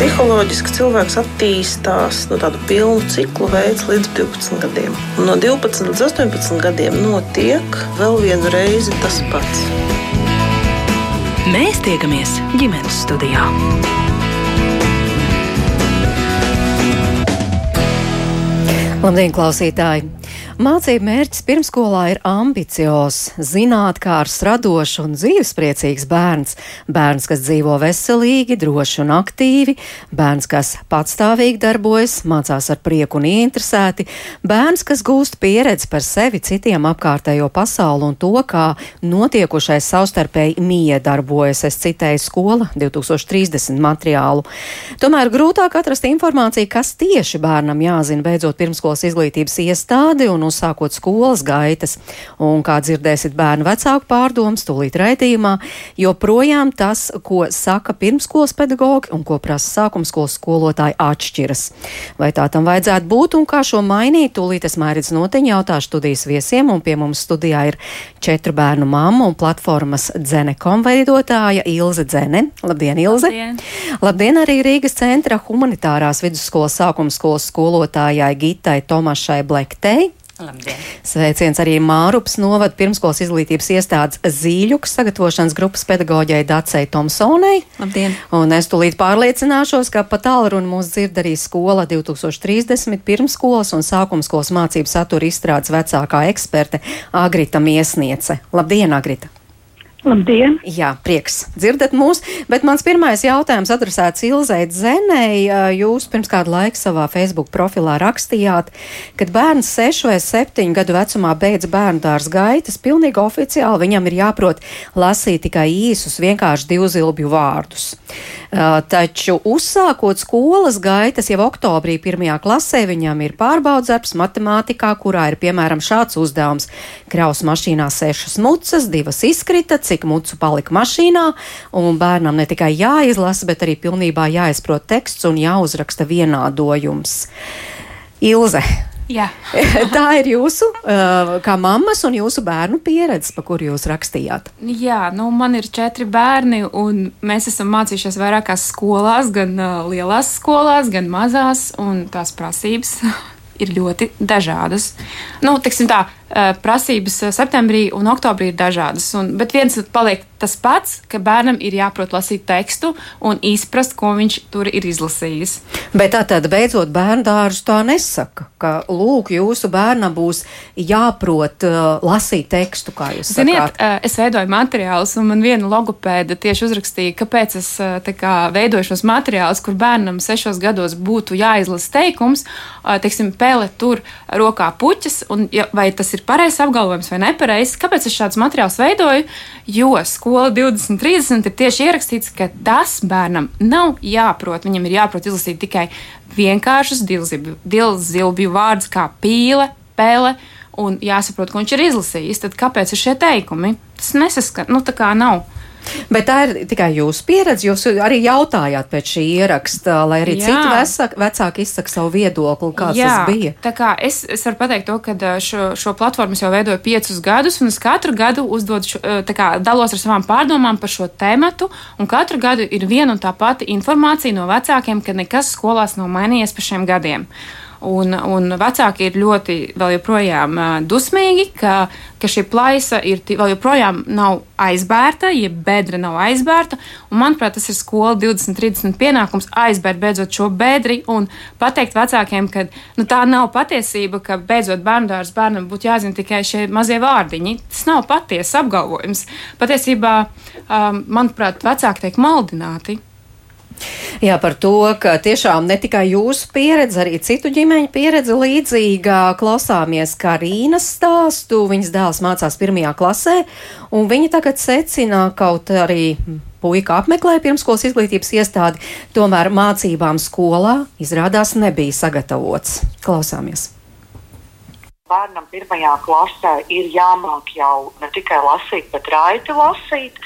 Psiholoģiski cilvēks attīstās no tādu pilnu ciklu veids līdz 12 gadiem. Un no 12 līdz 18 gadiem notiek vēl vienu reizi tas pats. Mēs tiekamies ģimenes studijā. Labdien, klausītāji! Mācību mērķis pirmskolā ir ambiciozs, zinātnākārs, radošs un dzīvespriecīgs bērns. Bērns, kas dzīvo veselīgi, droši un aktīvi, bērns, kas patstāvīgi darbojas, mācās ar prieku un ieinteresēti, bērns, kas gūst pieredzi par sevi, citiem apkārtējo pasauli un to, kā notiekušais savstarpēji miedarbojas. Es citēju skola 2030 materiālu. Tomēr grūtāk atrast informāciju, kas tieši bērnam jāzina beidzot pirmskolas izglītības iestādi un uzsākot skolas gaitas. Un, kā dzirdēsiet bērnu vecāku pārdomas, tūlīt raidījumā, joprojām tas, ko saka pirmskolas pedagogi un ko prasa sākumskolas skolotāji, atšķiras. Vai tā tam vajadzētu būt un kā šo mainīt, tūlīt es mērķis noteņi jautāšu studijas viesiem, un pie mums studijā ir četru bērnu mammu un platformas Dzenekom veidotāja Ilze Dzene. Labdien, Ilze! Labdien. Labdien arī Rīgas centra humanitārās vidusskolas sākumskolas skolotājai Gitai Tomašai Blektei. Labdien. Sveiciens arī Mārups novada pirmskolas izglītības iestādes zīļuks sagatavošanas grupas pedagoģijai Dacei Tomsonai. Labdien. Un es tulīt pārliecināšos, ka pat tālruni mūs dzird arī skola 2030 pirmskolas un sākumskolas mācību satura izstrādes vecākā eksperte Agrita Miesniece. Labdien, Agrita! Labdien! Jā, prieks dzirdat mūs, bet mans pirmais jautājums adresēts Ilzai Dzenei. Jūs pirms kādu laiku savā Facebook profilā rakstījāt, kad bērns 6 vai 7 gadu vecumā beidz bērnu dārza gaitas, pilnīgi oficiāli viņam ir jāprot lasīt tikai īsus, vienkārši divzilbju vārdus. Taču uzsākot skolas gaitas jau oktobrī pirmajā klasē, viņam ir pārbaudas darbs matemātikā, kurā ir piemēram šāds uzdevums. Kraus mašīnā sešas mucas, divas izkrita, cik mucu palika mašīnā, un bērnam ne tikai jāizlasa, bet arī pilnībā jāizprot teksts un jāuzraksta vienādojums. Ilze. Tā ir jūsu, kā mammas un jūsu bērnu pieredze, pa kuru jūs rakstījāt. Jā, nu, man ir četri bērni, un mēs esam mācījušies vairākās skolās, gan lielās skolās, gan mazās, un tās prasības ir ļoti dažādas. Nu, tā, prasības septembrī un oktobrī ir dažādas, un, bet viens paliek tas pats, ka bērnam ir jāprot lasīt tekstu un izprast, ko viņš tur ir izlasījis. Bet tā tad beidzot bērnu dārzu tā nesaka, ka lūk, jūsu bērnam būs jāprot uh, lasīt tekstu, kā jūs Ziniet, sakāt. Uh, es veidoju materiālus, un man viena logopēda tieši uzrakstīja, kāpēc es uh, kā, veidoju šos materiālus, kur bērnam sešos gados būtu jāizlasa teikums, uh, teiksim, pele tur rokā puķis, un ja, vai tas ir pareizs apgalvojums vai nepareizs. Kāpēc es šādus materiālus veidoju? Jo skola 2030 ir tieši ierakstīts, ka tas bērnam nav jāprot. Viņam ir jāprot izlasīt tikai vienkāršus dilzilbju vārdus kā pīle, pele. Un jāsaprot, ko viņš ir izlasījis. Tad kāpēc ir šie teikumi? Tas nesaskan, nu tā kā nav. Bet tā ir tikai jūsu pieredze. Jūs arī jautājāt pēc šī ieraksta, lai arī Jā. citi vecāki, vecāki izsaka savu viedokli, kāds Jā. tas bija. Tā kā es, es varu pateikt to, ka šo, šo platformu jau veidoju piecus gadus, un es katru gadu uzdodu, šo, kā, dalos ar savām pārdomām par šo tēmatu, un katru gadu ir viena un tā pati informācija no vecākiem, ka nekas skolās nav mainījies pa šiem gadiem. Un, un vecāki ir ļoti joprojām dusmīgi, ka, ka šī plaisa ir vēl joprojām nav aizbērta, ja bedra nav aizbērta. Un, manuprāt, tas ir skola 20-30 pienākums aizbērt beidzot šo bedri un pateikt vecākiem, ka nu, tā nav patiesība, ka beidzot bērndārs bērnam būtu jāzina tikai šie mazie vārdiņi. Tas nav patiesa apgalvojums. Patiesībā, um, manuprāt, vecāki tiek maldināti. Jā, par to, ka tiešām ne tikai jūsu pieredze, arī citu ģimeņu pieredze līdzīga. Klausāmies Karīnas stāstu. Viņas dēls mācās pirmajā klasē, un viņa tagad secina kaut arī. Puika apmeklēja pirmskolas izglītības iestādi, tomēr mācībām skolā izrādās nebija sagatavots. Klausāmies! Bērnam pirmajā klasē ir jāmāk jau ne tikai lasīt, bet raiti lasīt.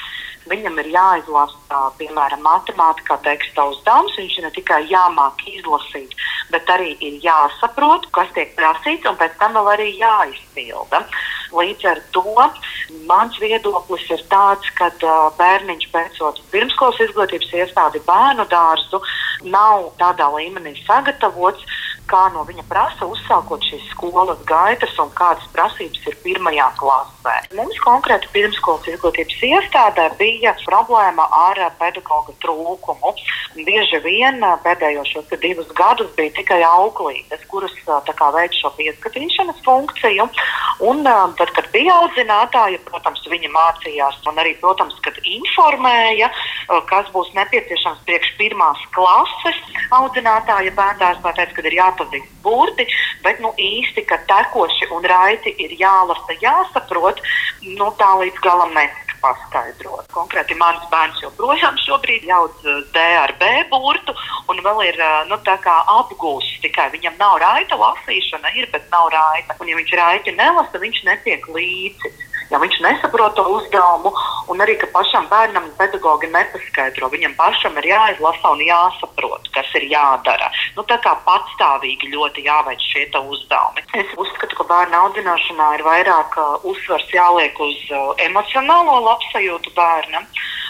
Viņam ir jāizlasa, piemēram, matemātikā teksta uzdevums. Viņš ne tikai jāmāk izlasīt, bet arī ir jāsaprot, kas tiek prasīts, un pēc tam vēl arī jāizpilda. Līdz ar to mans viedoklis ir tāds, ka bērniņš beidzot pirmskolas izglītības iestādi bērnu dārzu nav tādā līmenī sagatavots, kā no viņa prasa uzsākot šīs skolas gaitas un kādas prasības ir pirmajā klasē. Mums konkrēti pirmskolas izglītības iestādē bija problēma ar pedagoģa trūkumu. Bieži vien pēdējos divus gadus bija tikai auklītes, kuras veic šo pieskatīšanas funkciju. Un, tad, kad bija audzinātāji, protams, viņi mācījās un arī, protams, kad informēja, kas būs nepieciešams priekš pirmās klases audzinātāja bērndārs, teica, ka ir jāpazīst burti, bet nu, īsti, ka tekoši un raiti ir jālasa, jāsaprot, nu, tā līdz galam netika paskaidrot. Konkrēti, mans bērns joprojām šobrīd jauc eh, D ar B burtu un vēl ir eh, nu, apgūsts. Tikai viņam nav raita lasīšana, ir, bet nav raita. Un, ja viņš raiti nelasa, viņš netiek līdzi ja viņš nesaprot to uzdevumu, un arī ka pašam bērnam pedagogi nepaskaidro. Viņam pašam ir jāizlasa un jāsaprot, kas ir jādara. Nu, tā kā patstāvīgi ļoti jāveic šie uzdevumi. Es uzskatu, ka bērnu audzināšanā ir vairāk uh, uzsvars jāliek uz uh, emocionālo labsajūtu bērnam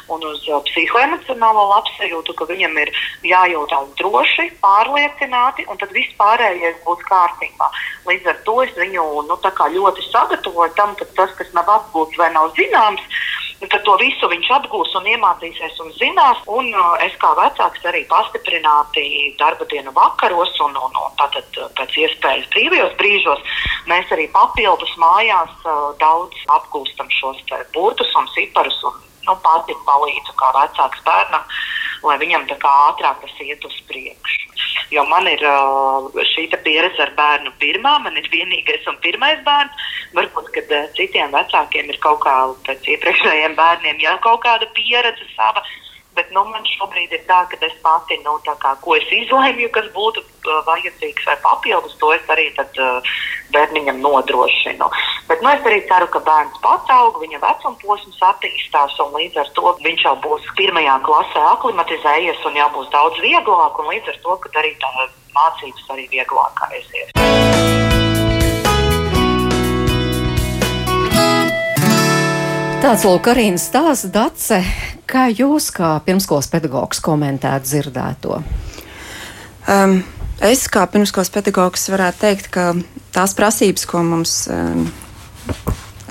un uz uh, psihoemocionālo labsajūtu, ka viņam ir jājūtas droši, pārliecināti, un tad viss pārējais būs kārtībā. Līdz ar to es viņu nu, ļoti sagatavoju tam, ka tas, kas nav apgūts vai nav zināms, tad to visu viņš apgūs un iemācīsies un zinās. Un uh, es kā vecāks arī pastiprināti darba dienu vakaros un, un, un tātad uh, pēc iespējas brīvajos brīžos mēs arī papildus mājās daudz apgūstam šos burtus un ciparus un nu, pati palīdzu kā vecāks bērnam, lai viņam tā kā ātrāk tas iet uz priekšu. Jo man ir uh, šī pieredze ar bērnu pirmā, man ir vienīgais un pirmais bērns. Varbūt, kad uh, citiem vecākiem ir kaut kā pēc iepriekšējiem bērniem jau kaut kāda pieredze sava. Bet nu, man šobrīd ir tā, ka es pati, nu, kā, ko es izlēmu, kas būtu uh, vajadzīgs vai papildus, to es arī tad, uh, bērniņam nodrošinu. Bet nu, es arī ceru, ka bērns pats aug, viņa vecuma posms attīstās, un līdz ar to viņš jau būs pirmajā klasē aklimatizējies, un jau būs daudz vieglāk, un līdz ar to arī tā mācības arī vieglāk aizies. Tāds lūk, Karina stāsta Dace, kā jūs kā pirmskolas pedagogs komentētu dzirdēto? Um, es kā pirmskolas pedagogs varētu teikt, ka tās prasības, ko mums um,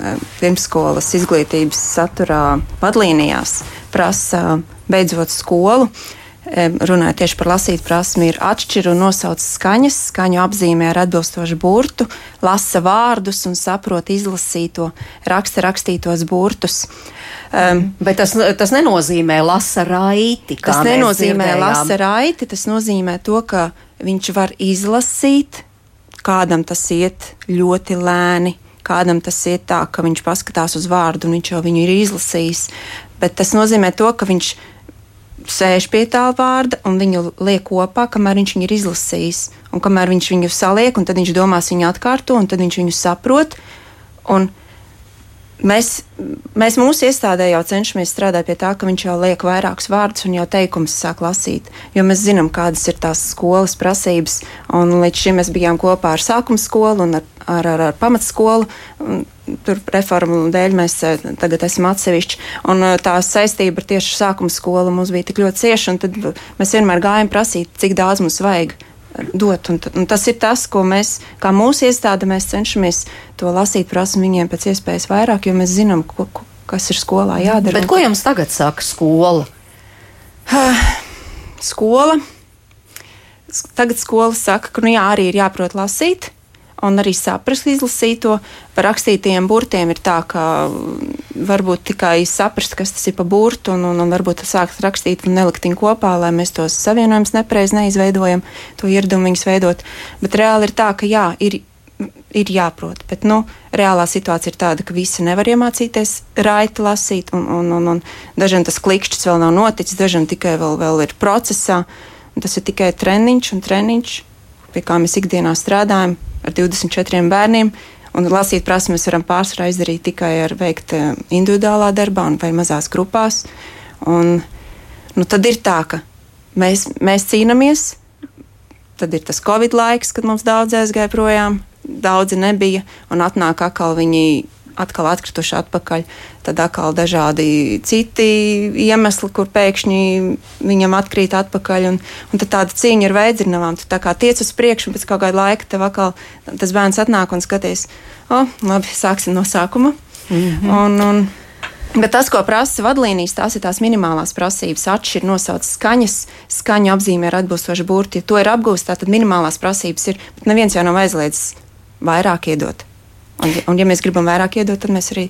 um pirmskolas izglītības saturā vadlīnijās prasa beidzot skolu, uh, runājot tieši par lasīt prasmi, ir atšķir un nosauc skaņas, skaņu apzīmē ar atbilstošu burtu, lasa vārdus un saprot izlasīto, raksta rakstītos burtus. Um, Bet tas, tas nenozīmē lasa raiti. Tas nenozīmē lasa raiti, tas nozīmē to, ka viņš var izlasīt, kādam tas iet ļoti lēni, kādam tas iet tā, ka viņš paskatās uz vārdu un viņš jau viņu ir izlasījis. Bet tas nozīmē to, ka viņš ir sēž pie tā vārda un viņu liek kopā, kamēr viņš viņu ir izlasījis. Un kamēr viņš viņu saliek, un tad viņš domās viņu atkārto, un tad viņš viņu saprot. Un mēs, mēs mūsu iestādē jau cenšamies strādāt pie tā, ka viņš jau liek vairākus vārdus un jau teikumus sāk lasīt. Jo mēs zinām, kādas ir tās skolas prasības. Un līdz šim mēs bijām kopā ar sākuma skolu un ar, ar, ar, ar pamatskolu. Un tur reformu dēļ mēs eh, tagad esam atsevišķi. Un eh, tā saistība ar tieši sākuma skolu mums bija tik ļoti cieša, un tad mēs vienmēr gājām prasīt, cik daudz mums vajag dot. Un, un tas ir tas, ko mēs, kā mūsu iestāde, mēs cenšamies to lasīt, prasām viņiem pēc iespējas vairāk, jo mēs zinām, ko, ko, kas ir skolā jādara. Bet ko jums tagad saka skola? skola. Tagad skola saka, ka nu jā, arī ir jāprot lasīt un arī saprast izlasīto. Par rakstītajiem burtiem ir tā, ka varbūt tikai saprast, kas tas ir pa burtu, un, un, un varbūt sākt rakstīt un nelikt viņu kopā, lai mēs tos savienojumus nepareizi neizveidojam, to ieradumu viņus veidot. Bet reāli ir tā, ka jā, ir. Ir jāprot, bet nu, reālā situācija ir tāda, ka visi nevar iemācīties raiti lasīt, un, un, un, un dažiem tas klikšķis vēl nav noticis, dažiem tikai vēl, vēl ir procesā. Tas ir tikai treniņš un treniņš, pie kā mēs ikdienā strādājam ar 24 bērniem. Un lasīt prasmes varam pārsvarā izdarīt tikai ar veikt eh, individuālā darbā vai mazās grupās. Un, nu, tad ir tā, ka mēs, mēs cīnāmies. Tad ir tas Covid laiks, kad mums daudz aizgāja projām, daudzi nebija, un atnāk atkal viņi atkal atkrituši atpakaļ. Tad atkal dažādi citi iemesli, kur pēkšņi viņam atkrīt atpakaļ. Un, un tad tāda cīņa ar veidzinām. Tu tā kā tiec uz priekšu, un pēc kaut kāda laika tev atkal tas bērns atnāk un skaties, o, oh, labi, sāksim no sākuma. -hmm. un, un, Bet tas, ko prasa vadlīnijas, tās ir tās minimālās prasības. Atšķirt nosaucas skaņas, skaņu apzīmē ar atbilstošu burti. Ja to ir apgūst, tad minimālās prasības ir. Bet neviens jau nav aizliedzis vairāk iedot. Un, un ja mēs gribam vairāk iedot, tad mēs arī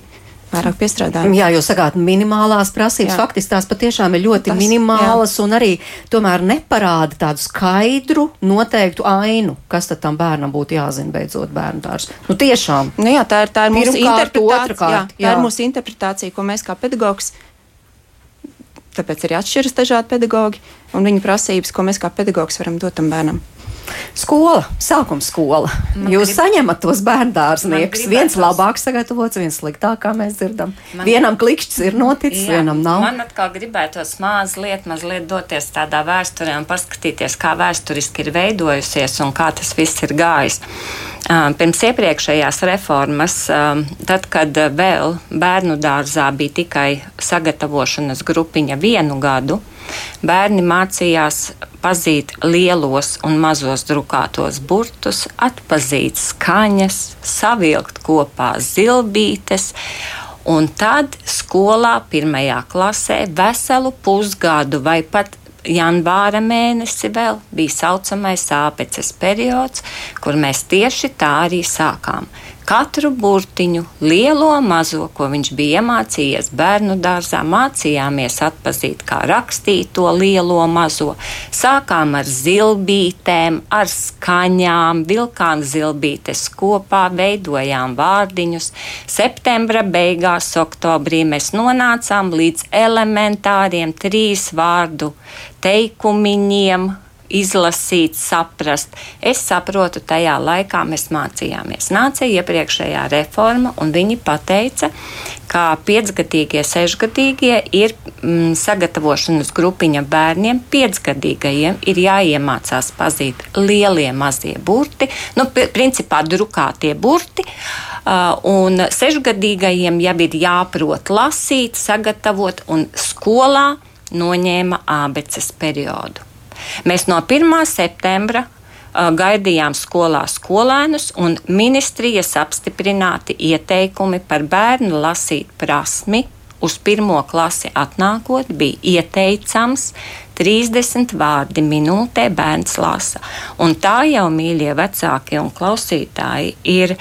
vairāk piestrādājam. Jā, jūs sakāt, minimālās prasības jā. faktiski tās patiešām ir ļoti Tas, minimālas jā. un arī tomēr neparāda tādu skaidru, noteiktu ainu, kas tad tam bērnam būtu jāzina beidzot bērnu dārsts. Nu, tiešām. Nu, jā, tā ir, tā ir mūsu interpretācija. Kārt, jā, jā. Tā ir mūsu interpretācija, ko mēs kā pedagogs. Tāpēc arī atšķiras dažādi pedagoģi un viņu prasības, ko mēs kā pedagogs varam dot tam bērnam. Skola, sākuma skola. Man Jūs grib... saņemat tos bērndārzniekus. Viens labāk sagatavots, viens sliktāk, kā mēs dzirdam. Man... Vienam klikšķis ir noticis, Jā, vienam nav. Man atkal gribētos mazliet, mazliet doties tādā vēsturē un paskatīties, kā vēsturiski ir veidojusies un kā tas viss ir gājis. Pirms iepriekšējās reformas, tad, kad vēl bērnu dārzā bija tikai sagatavošanas grupiņa vienu gadu, Bērni mācījās pazīt lielos un mazos drukātos burtus, atpazīt skaņas, savilkt kopā zilbītes. Un tad skolā, pirmajā klasē, veselu pusgadu vai pat janvāra mēnesi vēl bija saucamais āpeces periods, kur mēs tieši tā arī sākām katru burtiņu, lielo, mazo, ko viņš bija iemācījies bērnu dārzā, mācījāmies atpazīt, kā rakstīt to lielo, mazo. Sākām ar zilbītēm, ar skaņām, vilkām zilbītes kopā, veidojām vārdiņus. Septembra beigās, oktobrī mēs nonācām līdz elementāriem trīs vārdu teikumiņiem, izlasīt, saprast. Es saprotu, tajā laikā mēs mācījāmies. Nāca iepriekšējā reforma, un viņi teica, ka piecgadīgie, sešgadīgie ir mm, sagatavošanas grupiņa bērniem. Piecgadīgajiem ir jāiemācās pazīt lielie, mazie burti, nu, principā drukātie burti. Un sešgadīgajiem jau ir jāprot lasīt, sagatavot, un skolā noņēma abeces periodu. Mēs no 1. septembra gaidījām skolā skolēnus, un ministrijas apstiprināti ieteikumi par bērnu lasīt prasmi uz pirmo klasi atnākot, bija ieteicams 30 vārdi minūtē bērns lasa. Un tā jau, mīļie vecāki un klausītāji, ir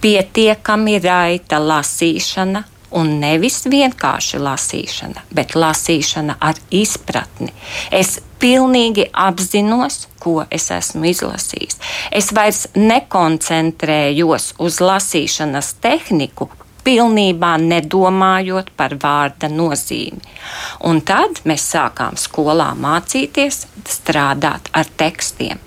pietiekami raita lasīšana, un nevis vienkārši lasīšana, bet lasīšana ar izpratni. Es pilnīgi apzinos, ko es esmu izlasījis. Es vairs nekoncentrējos uz lasīšanas tehniku, pilnībā nedomājot par vārda nozīmi. Un tad mēs sākām skolā mācīties strādāt ar tekstiem.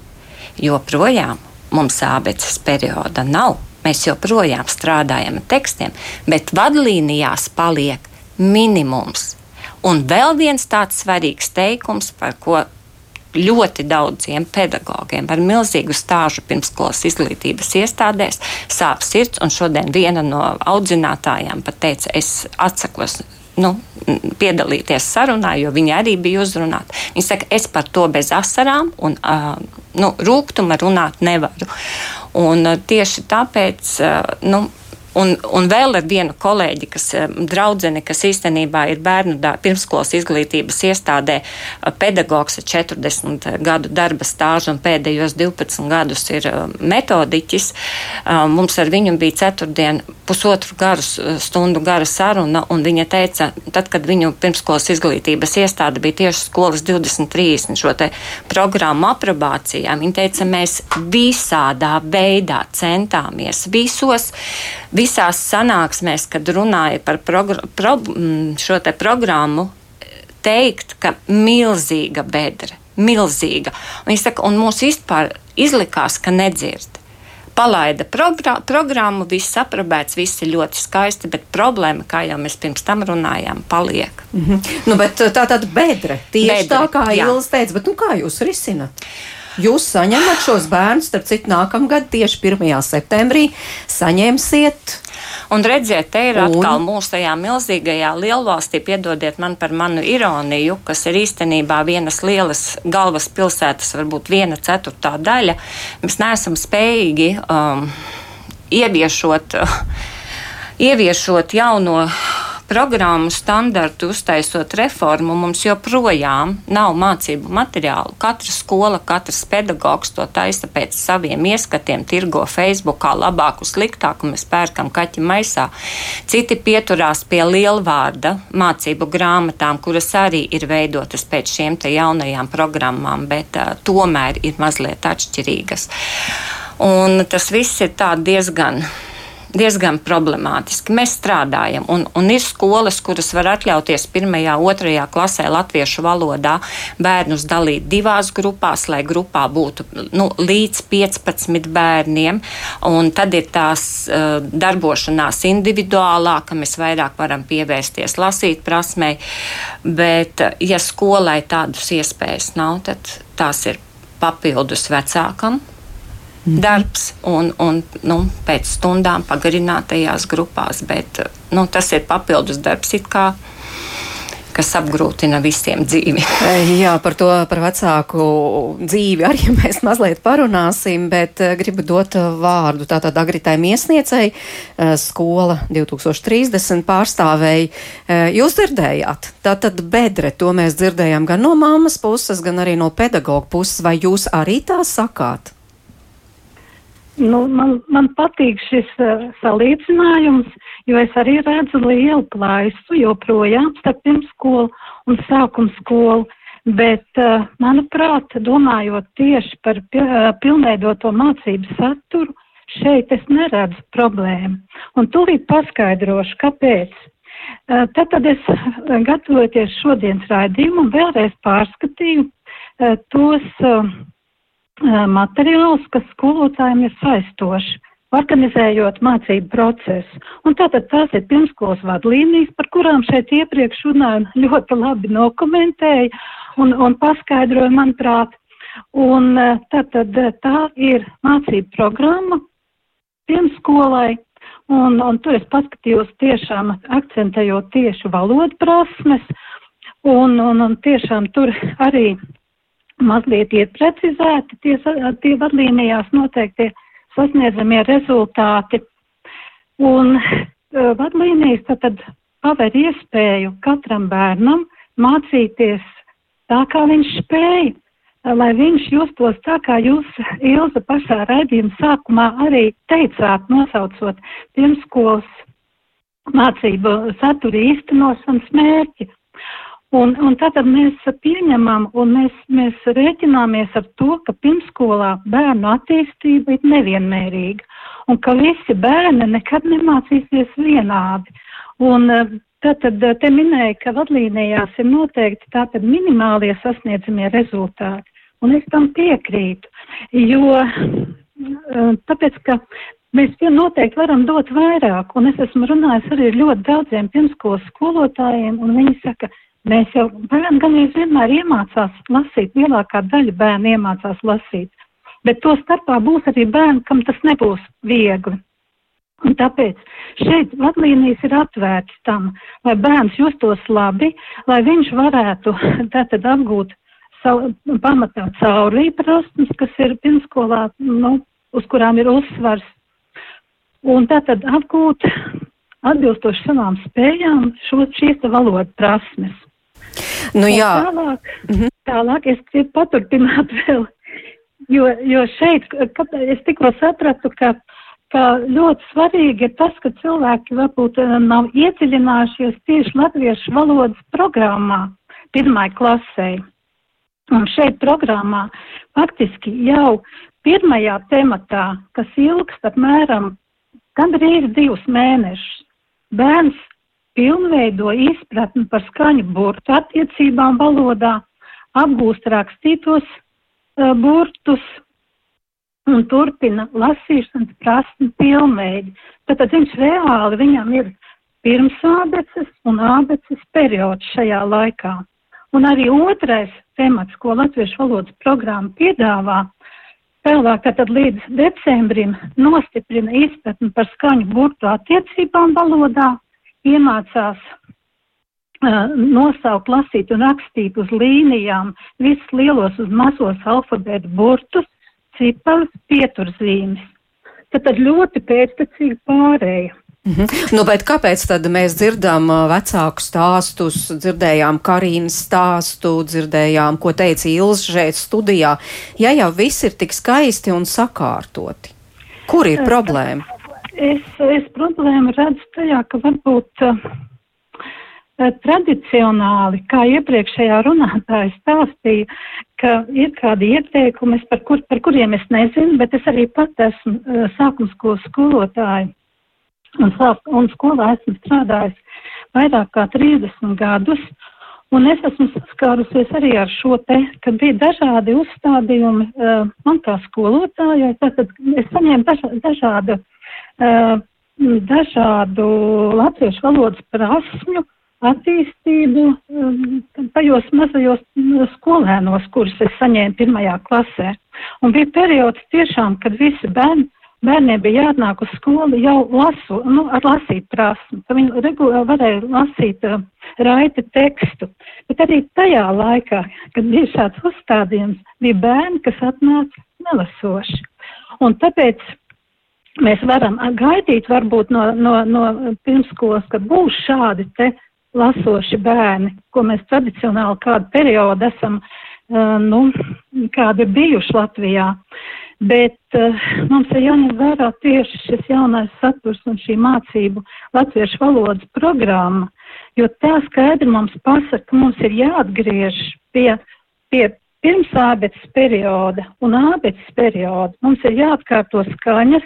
Joprojām mums abeces perioda nav. Mēs joprojām strādājam ar tekstiem, bet vadlīnijās paliek minimums. Un vēl viens tāds svarīgs teikums, par ko ļoti daudziem pedagogiem ar milzīgu stāžu pirmskolas izglītības iestādēs sāp sirds. Šodien viena no audzinātājām pat teica, es atsakos nu, piedalīties sarunā, jo viņa arī bija uzrunāta. Viņa saka, es par to bez asarām un uh, nu, rūkuma runāt nevaru. Un, uh, tieši tāpēc uh, nu, Un, un vēl ar vienu kolēģi, kas eh, draudzene, kas īstenībā ir bērnu dā, pirmskolas izglītības iestādē, pedagogs ar 40 gadu darba stāžu un pēdējos 12 gadus ir metodiķis. Mums ar viņu bija ceturtdien pusotru garu stundu gara saruna, un viņa teica, tad, kad viņu pirmskolas izglītības iestāde bija tieši skolas 2030 šo te programmu aprobācijā, viņa teica, mēs visādā veidā centāmies visos visās sanāksmēs, kad runāja par pro mm, šo te programmu, teikt, ka milzīga bedra, milzīga. Un, saka, un mums vispār izlikās, ka nedzird. Palaida programmu, viss aprobēts, viss ir ļoti skaisti, bet problēma, kā jau mēs pirms tam runājām, paliek. Mm -hmm. nu, bet tā tad bedra, tieši bedre, tā kā Ilza teica, bet nu, kā jūs risināt? Jūs saņemat šos bērnus, starp citu, nākamgad tieši 1. septembrī saņemsiet. Un redziet, te ir atkal un... mūsu tajā milzīgajā lielvalstī, piedodiet man par manu ironiju, kas ir īstenībā vienas lielas galvaspilsētas, varbūt viena ceturtā daļa. Mēs neesam spējīgi um, ieviešot. Uh, ieviešot jauno programmu standartu, uztaisot reformu, mums joprojām nav mācību materiālu. Katra skola, katrs pedagogs to taisa pēc saviem ieskatiem, tirgo Facebookā labāku, sliktāku, mēs pērkam kaķi maisā. Citi pieturās pie lielvārda mācību grāmatām, kuras arī ir veidotas pēc šiem te jaunajām programmām, bet uh, tomēr ir mazliet atšķirīgas. Un tas viss ir diezgan diezgan problemātiski. Mēs strādājam, un, un ir skolas, kuras var atļauties pirmajā, otrajā klasē latviešu valodā bērnus dalīt divās grupās, lai grupā būtu nu, līdz 15 bērniem, tad ir tās uh, darbošanās individuālā, ka mēs vairāk varam pievērsties lasīt prasmei, bet ja skolai tādas iespējas nav, tad tās ir papildus vecākam. Darbs un, un nu, pēc stundām pagarinātajās grupās. Bet nu, tas ir papildus darbs kas apgrūtina visiem dzīvi. Jā, par to, par vecāku dzīvi arī mēs mazliet parunāsim, bet eh, gribu dot vārdu tātad Agritai Miesniecei, eh, skola 2030 pārstāvēji. Eh, jūs dzirdējāt, tātad bedre, to mēs dzirdējām gan no mammas puses, gan arī no pedagoga puses, vai jūs arī tā sakāt? Nu, man, man patīk šis uh, salīdzinājums, jo es arī redzu lielu plaisu joprojām starp pirmskolu un sākuma skolu. Bet, uh, manuprāt, domājot tieši par uh, pilnveidoto mācību saturu, šeit es neredzu problēmu. Un tūlīt paskaidrošu, kāpēc. Uh, tad, tad es gatavoties šodienas raidījumu un vēlreiz pārskatīju uh, tos. Uh, materiālus, kas skolotājiem ir saistoši, organizējot mācību procesu. Un tātad tās ir pirmskolas vadlīnijas, par kurām šeit iepriekš runāju, ļoti labi dokumentēja un, un paskaidroja, manuprāt. Un tātad tā ir mācību programma pirmskolai, un, un tur es paskatījos tiešām akcentējot tieši valodu prasmes, un, un, un tiešām tur arī mazliet ir precizēti tie, tie vadlīnijās noteikti sasniedzamie rezultāti. Un uh, vadlīnijas tad, paver iespēju katram bērnam mācīties tā, kā viņš spēja, lai viņš justos tā, kā jūs, Ilza, pašā raidījuma sākumā arī teicāt, nosaucot pirmskolas mācību satura īstenošanas mērķi. Un, un tātad mēs pieņemam un mēs, mēs rēķināmies ar to, ka pirmskolā bērnu attīstība ir nevienmērīga un ka visi bērni nekad nemācīsies vienādi. Un tātad te minēja, ka vadlīnijās ir noteikti tātad minimālie sasniedzamie rezultāti. Un es tam piekrītu, jo tāpēc, ka Mēs vien noteikti varam dot vairāk, un es esmu runājis arī ar ļoti daudziem pirmskolas skolotājiem, un viņi saka, Mēs jau bērni gan vienmēr iemācās lasīt, lielākā daļa bērnu iemācās lasīt, bet to starpā būs arī bērni, kam tas nebūs viegli. Un tāpēc šeit vadlīnijas ir atvērts tam, lai bērns justos labi, lai viņš varētu tātad apgūt savu, pamatā caurī prasmes, kas ir pirmskolā, nu, uz kurām ir uzsvars. Un tātad apgūt atbilstoši savām spējām šo, šīs valodas prasmes. Nu, jā. Tālāk, mm -hmm. tālāk es gribu paturpināt vēl, jo, jo šeit, es tikko sapratu, ka, ka ļoti svarīgi ir tas, ka cilvēki varbūt eh, nav iedziļinājušies tieši latviešu valodas programmā pirmai klasē. Un šeit programmā faktiski jau pirmajā tematā, kas ilgst apmēram gandrīz divus mēnešus, bērns pilnveido izpratni par skaņu burtu attiecībām valodā, apgūst rakstītos uh, burtus un turpina lasīšanas prasmi pilnveidi. Tātad viņš reāli, viņam ir pirms ābeces un ābeces periods šajā laikā. Un arī otrais temats, ko latviešu valodas programma piedāvā. Tālāk, tad līdz decembrim nostiprina izpratni par skaņu burtu attiecībām valodā, iemācās uh, nosaukt, lasīt un rakstīt uz līnijām visus lielos uz mazos alfabētu burtus, ciparus, pieturzīmes. Tad, tad ļoti pēctecīgi pārēja. Mm -hmm. nu, kāpēc tad mēs dzirdam vecāku stāstus, dzirdējām Karīnas stāstu, dzirdējām, ko teica Ilza šeit studijā, ja jau viss ir tik skaisti un sakārtoti? Kur ir problēma? Es, es problēmu redzu tajā, ka varbūt uh, tradicionāli, kā iepriekšējā runātāja stāstīja, ka ir kādi ieteikumi, par, kur, par kuriem es nezinu, bet es arī pat esmu uh, sākumskolas skolotāja un, sāk, un skolā esmu strādājis vairāk kā 30 gadus. Un es esmu saskārusies arī ar šo te, ka bija dažādi uzstādījumi uh, man kā skolotājai. Tātad es saņēmu dažādu, dažādu latviešu valodas prasmju attīstību um, tajos mazajos skolēnos, kurus es saņēmu pirmajā klasē. Un bija periods tiešām, kad visi bērni bērniem bija jāatnāk uz skolu jau lasu, nu, ar lasīt prasmu, ka viņi regulāri varēja lasīt uh, raiti tekstu. Bet arī tajā laikā, kad bija šāds uzstādījums, bija bērni, kas atnāca nelasoši. Un tāpēc mēs varam gaidīt varbūt no, no, no pirmskolas, ka būs šādi te lasoši bērni, ko mēs tradicionāli kādu periodu esam, nu, kādi bijuši Latvijā. Bet mums ir jāņem vērā tieši šis jaunais saturs un šī mācību latviešu valodas programma, jo tā skaidri mums pasaka, ka mums ir jāatgriež pie, pie pirms ābeces perioda un ābeces perioda. Mums ir jāatkārto skaņas,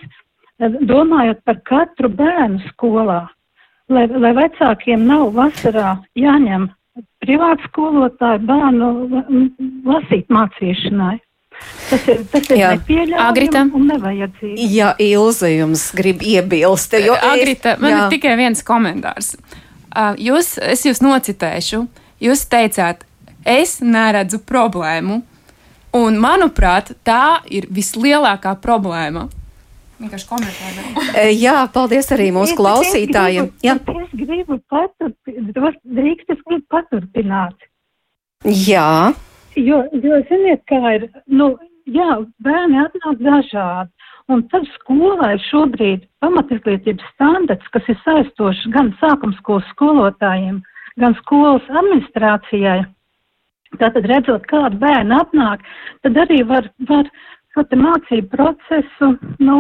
domājot par katru bērnu skolā, lai, lai vecākiem nav vasarā jāņem privātu skolotāju bērnu lasīt mācīšanai. Tas ir, tas ir nepieļaujami un nevajadzīgi. Ja Ilze jums grib iebilst, jo Agrita, es, man jā. ir tikai viens komentārs. Jūs, es jūs nocitēšu, jūs teicāt, es neredzu problēmu, un manuprāt, tā ir vislielākā problēma. Vienkārši komentāri. Jā, paldies arī mūsu es, klausītājiem. Es gribu, es gribu paturpināt, drīkst es gribu paturpināt. Jā. Jo, jo ziniet, kā ir, nu, jā, bērni atnāk dažādi. Un tad skolā ir šobrīd pamatizglītības standarts, kas ir saistošs gan sākumskolas skolotājiem, gan skolas administrācijai. Tātad redzot, kāda bērna atnāk, tad arī var, var šo mācību procesu, nu,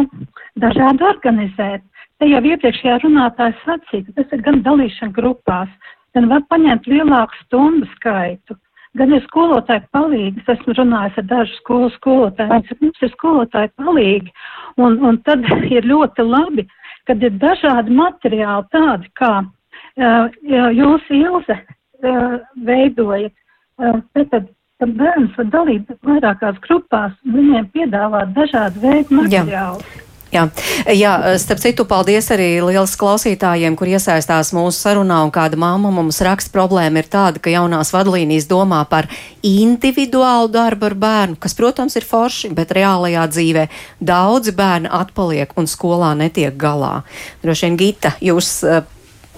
dažādi organizēt. Te jau iepriekšējā runātāja sacīja, ka tas ir gan dalīšana grupās, gan var paņemt lielāku stundu skaitu gan ir skolotāji palīgi. Es esmu runājis ar dažu skolu skolotājiem, mums ir skolotāji palīgi. Un, un tad ir ļoti labi, kad ir dažādi materiāli tādi, kā uh, jūs Ilze uh, veidojat. Uh, tad, tad bērns var dalīt vairākās grupās, viņiem piedāvāt dažādu veidu materiālus. Jā. Jā. Jā, starp citu, paldies arī liels klausītājiem, kur iesaistās mūsu sarunā, un kāda māma mums raksta problēma ir tāda, ka jaunās vadlīnijas domā par individuālu darbu ar bērnu, kas, protams, ir forši, bet reālajā dzīvē daudzi bērni atpaliek un skolā netiek galā. Droši vien, Gita, jūs eh,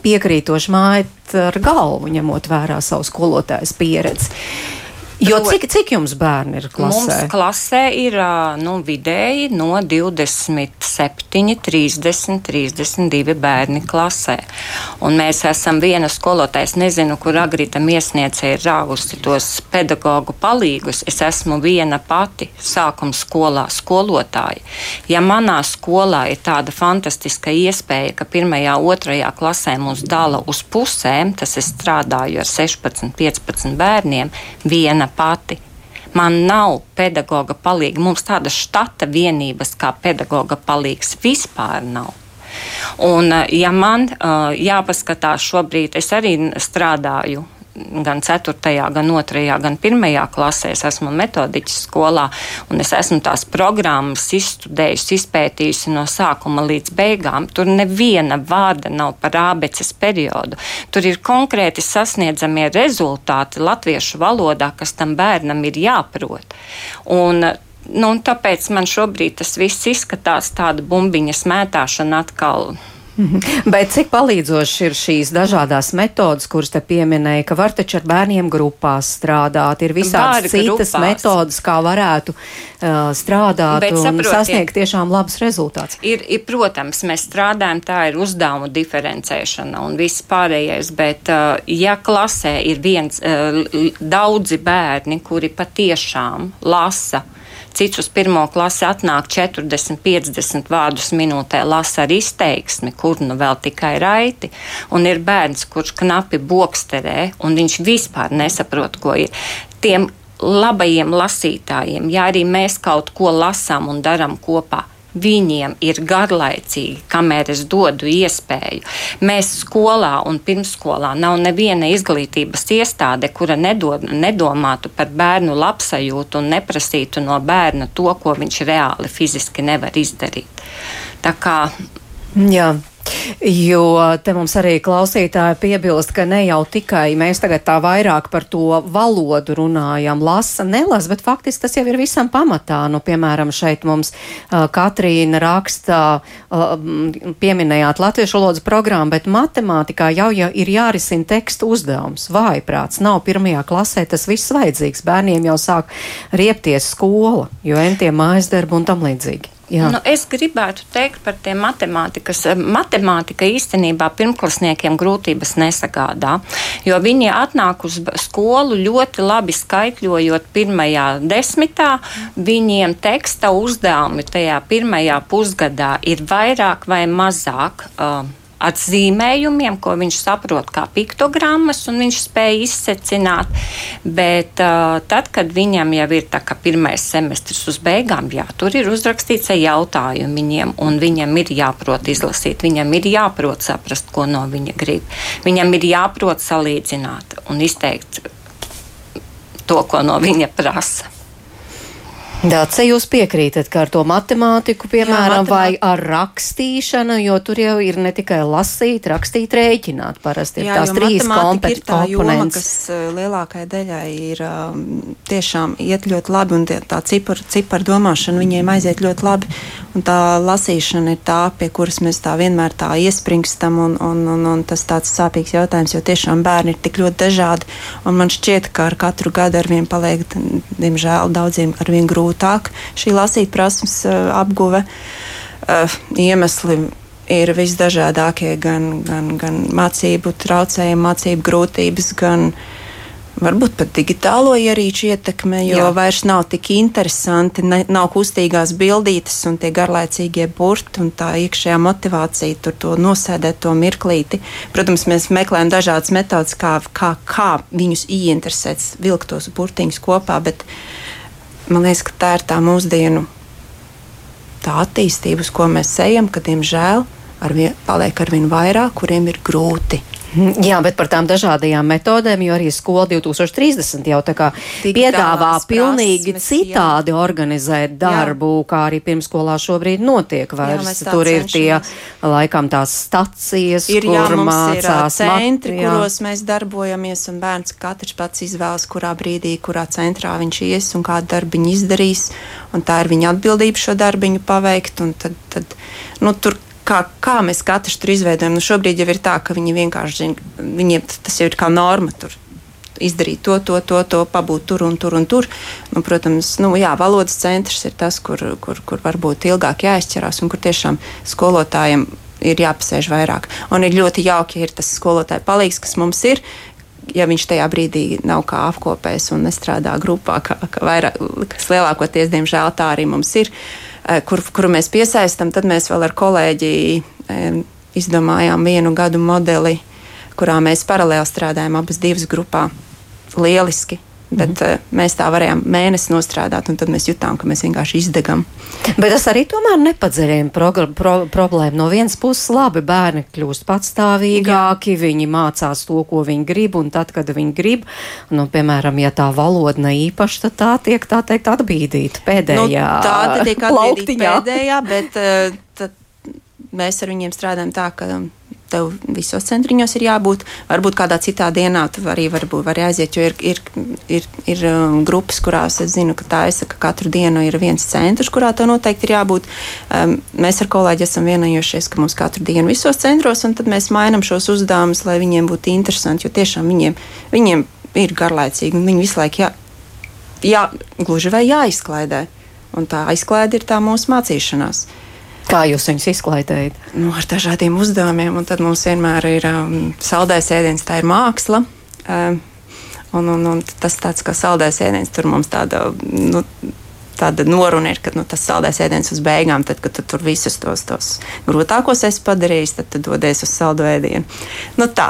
piekrītoši mājat ar galvu, ņemot vērā savu skolotājas pieredzi. Jo cik, cik jums bērni ir klasē? Mums klasē ir nu, vidēji no 27, 30, 32 bērni klasē. Un mēs esam viena skolotāja, es nezinu, kur agrītam iesniedzēja ir rāvusi tos pedagoģu palīgus. Es esmu viena pati sākuma skolā skolotāja. Ja manā skolā ir tāda fantastiska iespēja, ka pirmajā, otrajā klasē mūs dala uz pusēm, tas es strādāju ar 16, 15 bērniem, viena pati. Man nav pedagoga palīga. Mums tādas štata vienības kā pedagoga palīgs vispār nav. Un, eh, ja man uh, jāpaskatās šobrīd, es arī strādāju gan 4., gan 2., gan 1. klasē. Es esmu metodiķis skolā, un es esmu tās programmas izstudējusi, izpētījusi no sākuma līdz beigām. Tur neviena vārda nav par ābeces periodu. Tur ir konkrēti sasniedzamie rezultāti latviešu valodā, kas tam bērnam ir jāprot. Un, nu, tāpēc man šobrīd tas viss izskatās tāda bumbiņa smētāšana atkal. Bet cik palīdzošas ir šīs dažādas metodas, kuras te pieminēja, ka var taču ar bērniem grupās strādāt, ir visādas Bāri citas grupās. metodas, kā varētu uh, strādāt Bet, un saprotiet, sasniegt tiešām labus rezultātus? Ir, ir, protams, mēs strādājam, tā ir uzdevumu diferencēšana un viss pārējais, bet uh, ja klasē ir viens, uh, daudzi bērni, kuri patiešām lasa, Cits uz pirmo klasi atnāk 40, 50 vārdus minūtē, lasa ar izteiksmi, kur nu vēl tikai raiti. Un ir bērns, kurš knapi boksterē, un viņš vispār nesaprot, ko ir. Tiem labajiem lasītājiem, ja arī mēs kaut ko lasām un darām kopā, viņiem ir garlaicīgi, kamēr es dodu iespēju. Mēs skolā un pirmsskolā nav neviena izglītības iestāde, kura nedod, nedomātu par bērnu labsajūtu un neprasītu no bērna to, ko viņš reāli fiziski nevar izdarīt. Tā kā Jā, Jo te mums arī klausītāji piebilst, ka ne jau tikai mēs tagad tā vairāk par to valodu runājam, lasa, nelas, bet faktiski tas jau ir visam pamatā. Nu, piemēram, šeit mums uh, Katrīna raksta, uh, pieminējāt latviešu valodas programmu, bet matemātikā jau, jau ir jārisina tekstu uzdevums. Vājprāts nav pirmajā klasē, tas viss vajadzīgs. Bērniem jau sāk riepties skola, jo entiem mājas darbu un tam līdzīgi. Jā. Nu, es gribētu teikt par tiem matemātikas. Matemātika īstenībā pirmklasniekiem grūtības nesagādā, jo viņi atnāk uz skolu ļoti labi skaitļojot pirmajā desmitā. Viņiem teksta uzdevumi tajā pirmajā pusgadā ir vairāk vai mazāk. Uh, atzīmējumiem, ko viņš saprot kā piktogrammas, un viņš spēja izsecināt. Bet uh, tad, kad viņam jau ir pirmais semestris uz beigām, jā, tur ir uzrakstīts viņiem, un viņam ir jāprot izlasīt, viņam ir jāprot saprast, ko no viņa grib. Viņam ir jāprot salīdzināt un izteikt to, ko no viņa prasa. Dāce, jūs piekrītat, ka ar to matemātiku, piemēram, Jā, matemāt... vai ar rakstīšanu, jo tur jau ir ne tikai lasīt, rakstīt, rēķināt. Parasti ir Jā, tās trīs kompetences. Tā joma, kas uh, lielākai daļai ir um, tiešām iet ļoti labi, un tie, tā ciparu cipar domāšana viņiem aiziet ļoti labi. Un tā lasīšana ir tā, pie kuras mēs tā vienmēr tā iespringstam, un, un, un, un tas tāds sāpīgs jautājums, jo tiešām bērni ir tik ļoti dažādi, un man šķiet, ka ar katru gadu ar vien paliek, diemžēl, daudziem ar vien grūti grūtāk šī lasīt prasmes uh, apguve. Uh, iemesli ir visdažādākie, gan, gan, gan mācību traucējumi, mācību grūtības, gan varbūt pat digitālo ierīču ietekme, jo Jā. vairs nav tik interesanti, ne, nav kustīgās bildītes un tie garlaicīgie burti un tā iekšējā motivācija tur to nosēdēt to mirklīti. Protams, mēs meklējam dažādas metodas, kā, kā, kā viņus ieinteresēt, vilkt tos burtiņus kopā, bet uh, man liekas, ka tā ir tā mūsdienu tā attīstība, uz ko mēs ejam, ka, diemžēl, ar vien, paliek ar vien vairāk, kuriem ir grūti. Jā, bet par tām dažādajām metodēm, jo arī skola 2030 jau tā kā piedāvā pilnīgi prasmes, citādi jā. organizēt darbu, jā. kā arī pirmskolā šobrīd notiek. Vairs jā, tur ir tie, laikam, tās stacijas, ir, kur jā, mācās ir centri, mat, kuros mēs darbojamies, un bērns katrs pats izvēlas, kurā brīdī, kurā centrā viņš ies un kādu darbiņu izdarīs, un tā ir viņa atbildība šo darbiņu paveikt, un tad, tad nu, tur kā, kā mēs katrs tur izveidojam. Nu, šobrīd jau ir tā, ka viņi vienkārši zina, viņiem tas jau ir kā norma. Tur. Izdarīt to, to, to, to, pabūt tur un tur un tur. Nu, protams, nu, jā, valodas centrs ir tas, kur, kur, kur varbūt ilgāk jāizķerās un kur tiešām skolotājiem ir jāpasēž vairāk. Un ir ļoti jauki, ja ir tas skolotāja palīgs, kas mums ir, ja viņš tajā brīdī nav kā apkopējis un nestrādā grupā, kā, kā vairāk, kas lielākoties, diemžēl, tā arī mums ir. Uh, kur, kuru mēs piesaistām, tad mēs vēl ar kolēģi izdomājām vienu gadu modeli, kurā mēs paralēli strādājam abas divas grupā. Lieliski! Bet mm. mēs tā varējām mēnesi nostrādāt, un tad mēs jutām, ka mēs vienkārši izdegam. Bet tas arī tomēr nepadziļina pro, pro, problēmu. No vienas puses, labi, bērni kļūst patstāvīgāki, Jā. viņi mācās to, ko viņi grib, un tad, kad viņi grib, nu, piemēram, ja tā valoda ne īpaši, tad tā tiek, tā teikt, atbīdīta pēdējā. Nu, tā tiek atbīdīta pēdējā, bet uh, mēs ar viņiem strādājam tā, ka tev visos centriņos ir jābūt. Varbūt kādā citā dienā tu arī varbūt, vari aiziet, jo ir, ir, ir, ir um, grupas, kurās es zinu, ka tā ir, ka katru dienu ir viens centrs, kurā tev noteikti ir jābūt. Um, mēs ar kolēģi esam vienojušies, ka mums katru dienu visos centros, un tad mēs mainām šos uzdevumus, lai viņiem būtu interesanti, jo tiešām viņiem, viņiem ir garlaicīgi, un viņi visu laiku jā, jā, gluži vai jāizklaidē. Un tā aizklaide ir tā mūsu mācīšanās. Kā jūs viņus izklaidējat? Nu, ar dažādiem uzdevumiem, un tad mums vienmēr ir um, saldējs ēdiens, tā ir māksla. Um, un, un, un tas tāds kā saldējs ēdiens, tur mums tāda. Nu, Tāda noruna ir, ka nu, tas saldējs ēdiens uz beigām, tad, kad tu tur visus tos, tos grūtākos esi padarījis, tad tu dodies uz saldu ēdienu. Nu, tā.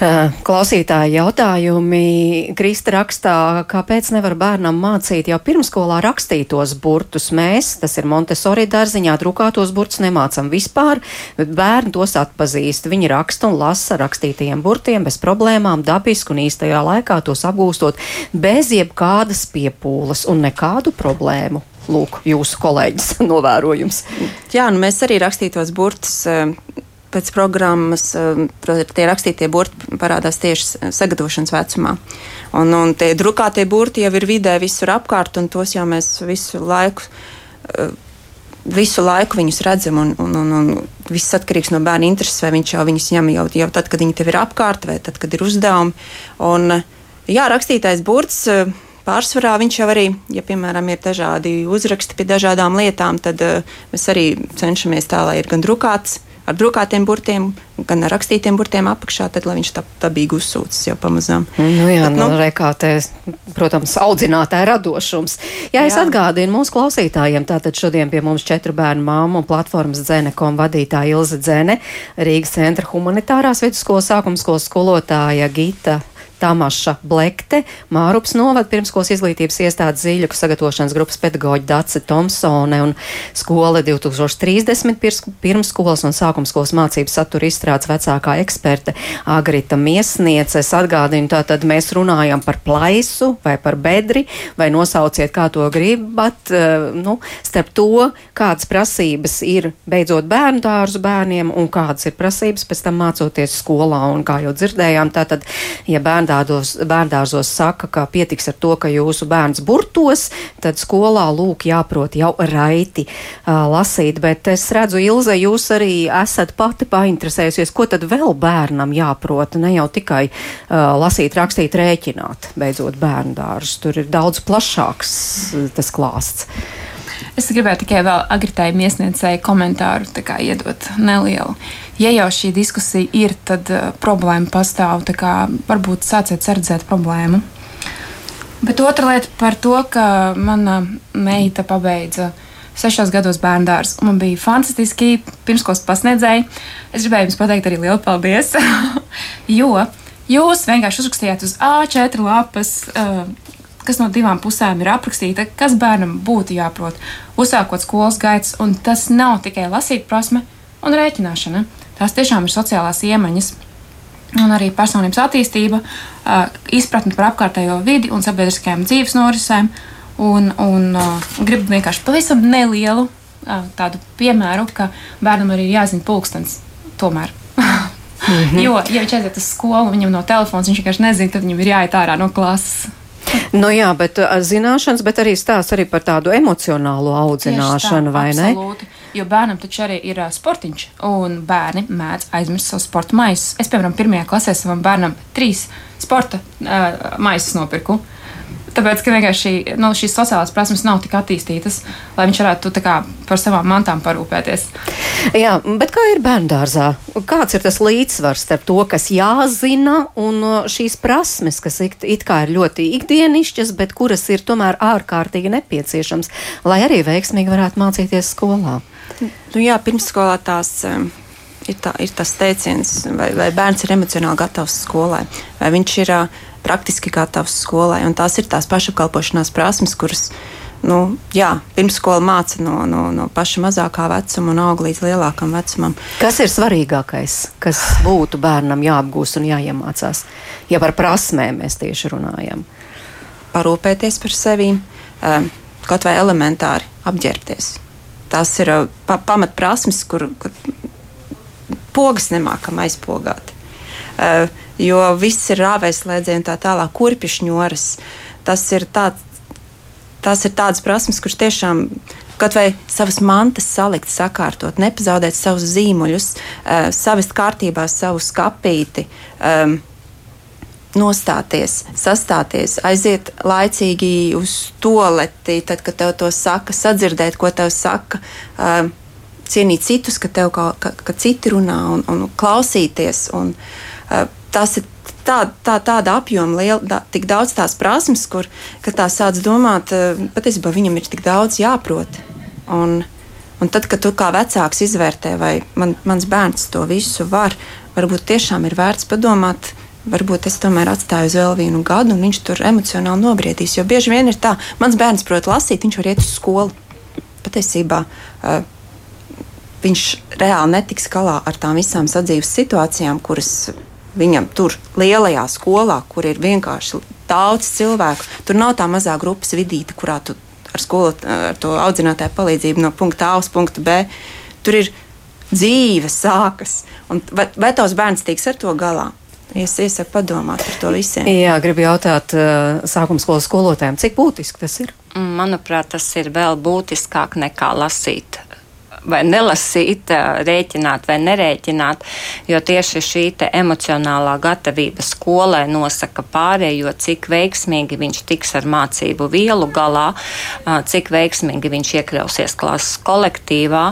Eh, klausītāji jautājumi. Krista rakstā, kāpēc nevar bērnam mācīt jau pirmskolā rakstītos burtus. Mēs, tas ir Montesori dārziņā, drukātos burtus nemācam vispār, bet bērni tos atpazīst. Viņi raksta un lasa rakstītajiem burtiem bez problēmām, dabiski un īstajā laikā tos apgūstot bez jebkādas piepūles un nekādu problēmu. Lūk, jūsu kolēģis novērojums. Jā, nu mēs arī rakstītos burtus eh, pēc programmas um, tie rakstītie burti parādās tieši sagatavošanas vecumā. Un, un tie drukātie burti jau ir vidē visur apkārt, un tos jau mēs visu laiku. Uh, visu laiku viņus redzam, un, un, un, un viss atkarīgs no bērna intereses, vai viņš jau viņus ņem jau, jau tad, kad viņi tev ir apkārt, vai tad, kad ir uzdevumi. Un, jā, rakstītais burts uh, pārsvarā viņš jau arī, ja piemēram ir dažādi uzraksti pie dažādām lietām, tad uh, mēs arī cenšamies tā, lai ir gan drukāts ar drukātiem burtiem, gan ar rakstītiem burtiem apakšā, tad viņš tā dabīgi uzsūcas jau pamazām. Nu jā, bet, nu, nu rekātē, protams, audzinātāja radošums. Jā, es jā. atgādinu mūsu klausītājiem, tātad šodien pie mums četru bērnu māmu un platformas Dzenekom vadītāja Ilze Dzene, Rīgas centra humanitārās vidusskolas sākumskolas skolotāja Gita Tamaša Blekte, Mārups novada pirmskolas izglītības iestādes zīļu sagatavošanas grupas pedagoģa Dace Tomsone un skola 2030 pirmskolas un sākumskolas mācības satura izstrādes vecākā eksperte Agrita Miesniece. Es atgādinu, tātad mēs runājam par plaisu vai par bedri, vai nosauciet, kā to gribat, eh, nu, starp to, kādas prasības ir beidzot bērnu dārzu bērniem un kādas ir prasības pēc tam mācoties skolā. Un kā jau dzirdējām, tātad, ja bērnu bērndārzos, bērndārzos saka, ka pietiks ar to, ka jūsu bērns burtos, tad skolā lūk jāprot jau raiti uh, lasīt. Bet es redzu, Ilze, jūs arī esat pati painteresējusies, ko tad vēl bērnam jāprot, ne jau tikai uh, lasīt, rakstīt, rēķināt, beidzot bērndārs. Tur ir daudz plašāks tas klāsts. Es gribēju tikai vēl agritai iesniedzēju komentāru iedot nelielu. Ja jau šī diskusija ir, tad uh, problēma pastāv. Varbūt sāciet redzēt problēmu. Bet otra lieta par to, ka mana meita pabeidza sešos gados bērndārs. Man bija fantastiski pirmskolas pasniedzēji. Es gribēju jums pateikt arī lielu paldies, jo jūs vienkārši uzrakstījāt uz A4 lapas uh, kas no divām pusēm ir aprakstīta, kas bērnam būtu jāprot, uzsākot skolas gaitas, un tas nav tikai lasīt prasme un rēķināšana. Tās tiešām ir sociālās iemaņas. Un arī personības attīstība, izpratne par apkārtējo vidi un sabiedriskajām dzīves norisēm. Un, un gribu vienkārši pavisam nelielu tādu piemēru, ka bērnam arī ir jāzina pulkstenis. Tomēr. Mm -hmm. Jo, ja viņš aiziet uz skolu, viņam no telefona viņš vienkārši nezina, tad viņam ir jāiet ārā no klases. Nu jā, bet zināšanas, bet arī stāsts arī par tādu emocionālu audzināšanu, tā, vai absolūti. ne? Jo bērnam taču arī ir uh, sportiņš, un bērni mēdz aizmirst savu sporta maisu. Es, piemēram, pirmajā klasē savam bērnam trīs sporta uh, maisus nopirku. Tāpēc, ka vienkārši nu, šīs sociālās prasmes nav tik attīstītas, lai viņš varētu kā, par savām mantām parūpēties. Jā, bet kā ir bērngārzā? Kāds ir tas līdzsvars starp to, kas jāzina, un šīs prasmes, kas it, it kā ir ļoti ikdienišķas, bet kuras ir tomēr ārkārtīgi nepieciešams, lai arī veiksmīgi varētu mācīties skolā? Nu, jā, pirmsskolā tās. Um ir, tā, ir tas teiciens, vai, vai bērns ir emocionāli gatavs skolai, vai viņš ir uh, praktiski gatavs skolai. Un tās ir tās pašapkalpošanās prasmes, kuras nu, jā, pirmsskola māca no, no, no paša mazākā vecuma un aug līdz lielākam vecumam. Kas ir svarīgākais, kas būtu bērnam jāapgūst un jāiemācās? Ja par prasmēm mēs tieši runājam. Parūpēties par sevi, um, kaut vai elementāri apģērbties. Tās ir uh, pa, pamatprasmes, kur, kur pogas nemākam aizpogāt. Uh, jo viss ir rāvēs slēdziens un tā tālāk, kurpišņoras. Tas ir tāds, tās ir tādas prasmes, kuras tiešām kaut vai savas mantas salikt, sakārtot, nepazaudēt savus zīmuļus, uh, savest kārtībā savu skapīti. Um, nostāties, sastāties, aiziet laicīgi uz toleti, tad, kad tev to saka, sadzirdēt, ko tev saka, uh, cienīt citus, ka, tev, ka, ka, ka citi runā un, un klausīties. Un, uh, tas ir tā, tā, tāda apjoma, liela, tā, tik daudz tās prasmes, kur tā sāc domāt, uh, patiesībā viņam ir tik daudz jāprot. Un, un tad, kad tu kā vecāks izvērtē, vai man, mans bērns to visu var, varbūt tiešām ir vērts padomāt. Varbūt es tomēr atstāju uz vēl vienu gadu, un viņš tur emocionāli nobriedīs. Jo bieži vien ir tā, mans bērns prot lasīt, viņš var iet uz skolu. Patiesībā uh, viņš reāli netiks galā ar tām visām sadzīves situācijām, kuras viņam tur lielajā skolā, kur ir vienkārši daudz cilvēku. Tur nav tā mazā grupas vidīte, kurā tu ar, skolu, ar to audzinātāju palīdzību no punkta A uz punktu B. Tur ir dzīve sākas. Un vai, vai tavs bērns tiks ar to galā? Es iesaku padomāt par to visiem. Jā, gribu jautāt uh, sākuma skolas skolotājiem, cik būtiski tas ir? Manuprāt, tas ir vēl būtiskāk nekā lasīt vai nelasīt, rēķināt vai nerēķināt, jo tieši šī emocionālā gatavība skolai nosaka pārējo, cik veiksmīgi viņš tiks ar mācību vielu galā, cik veiksmīgi viņš iekļausies klases kolektīvā.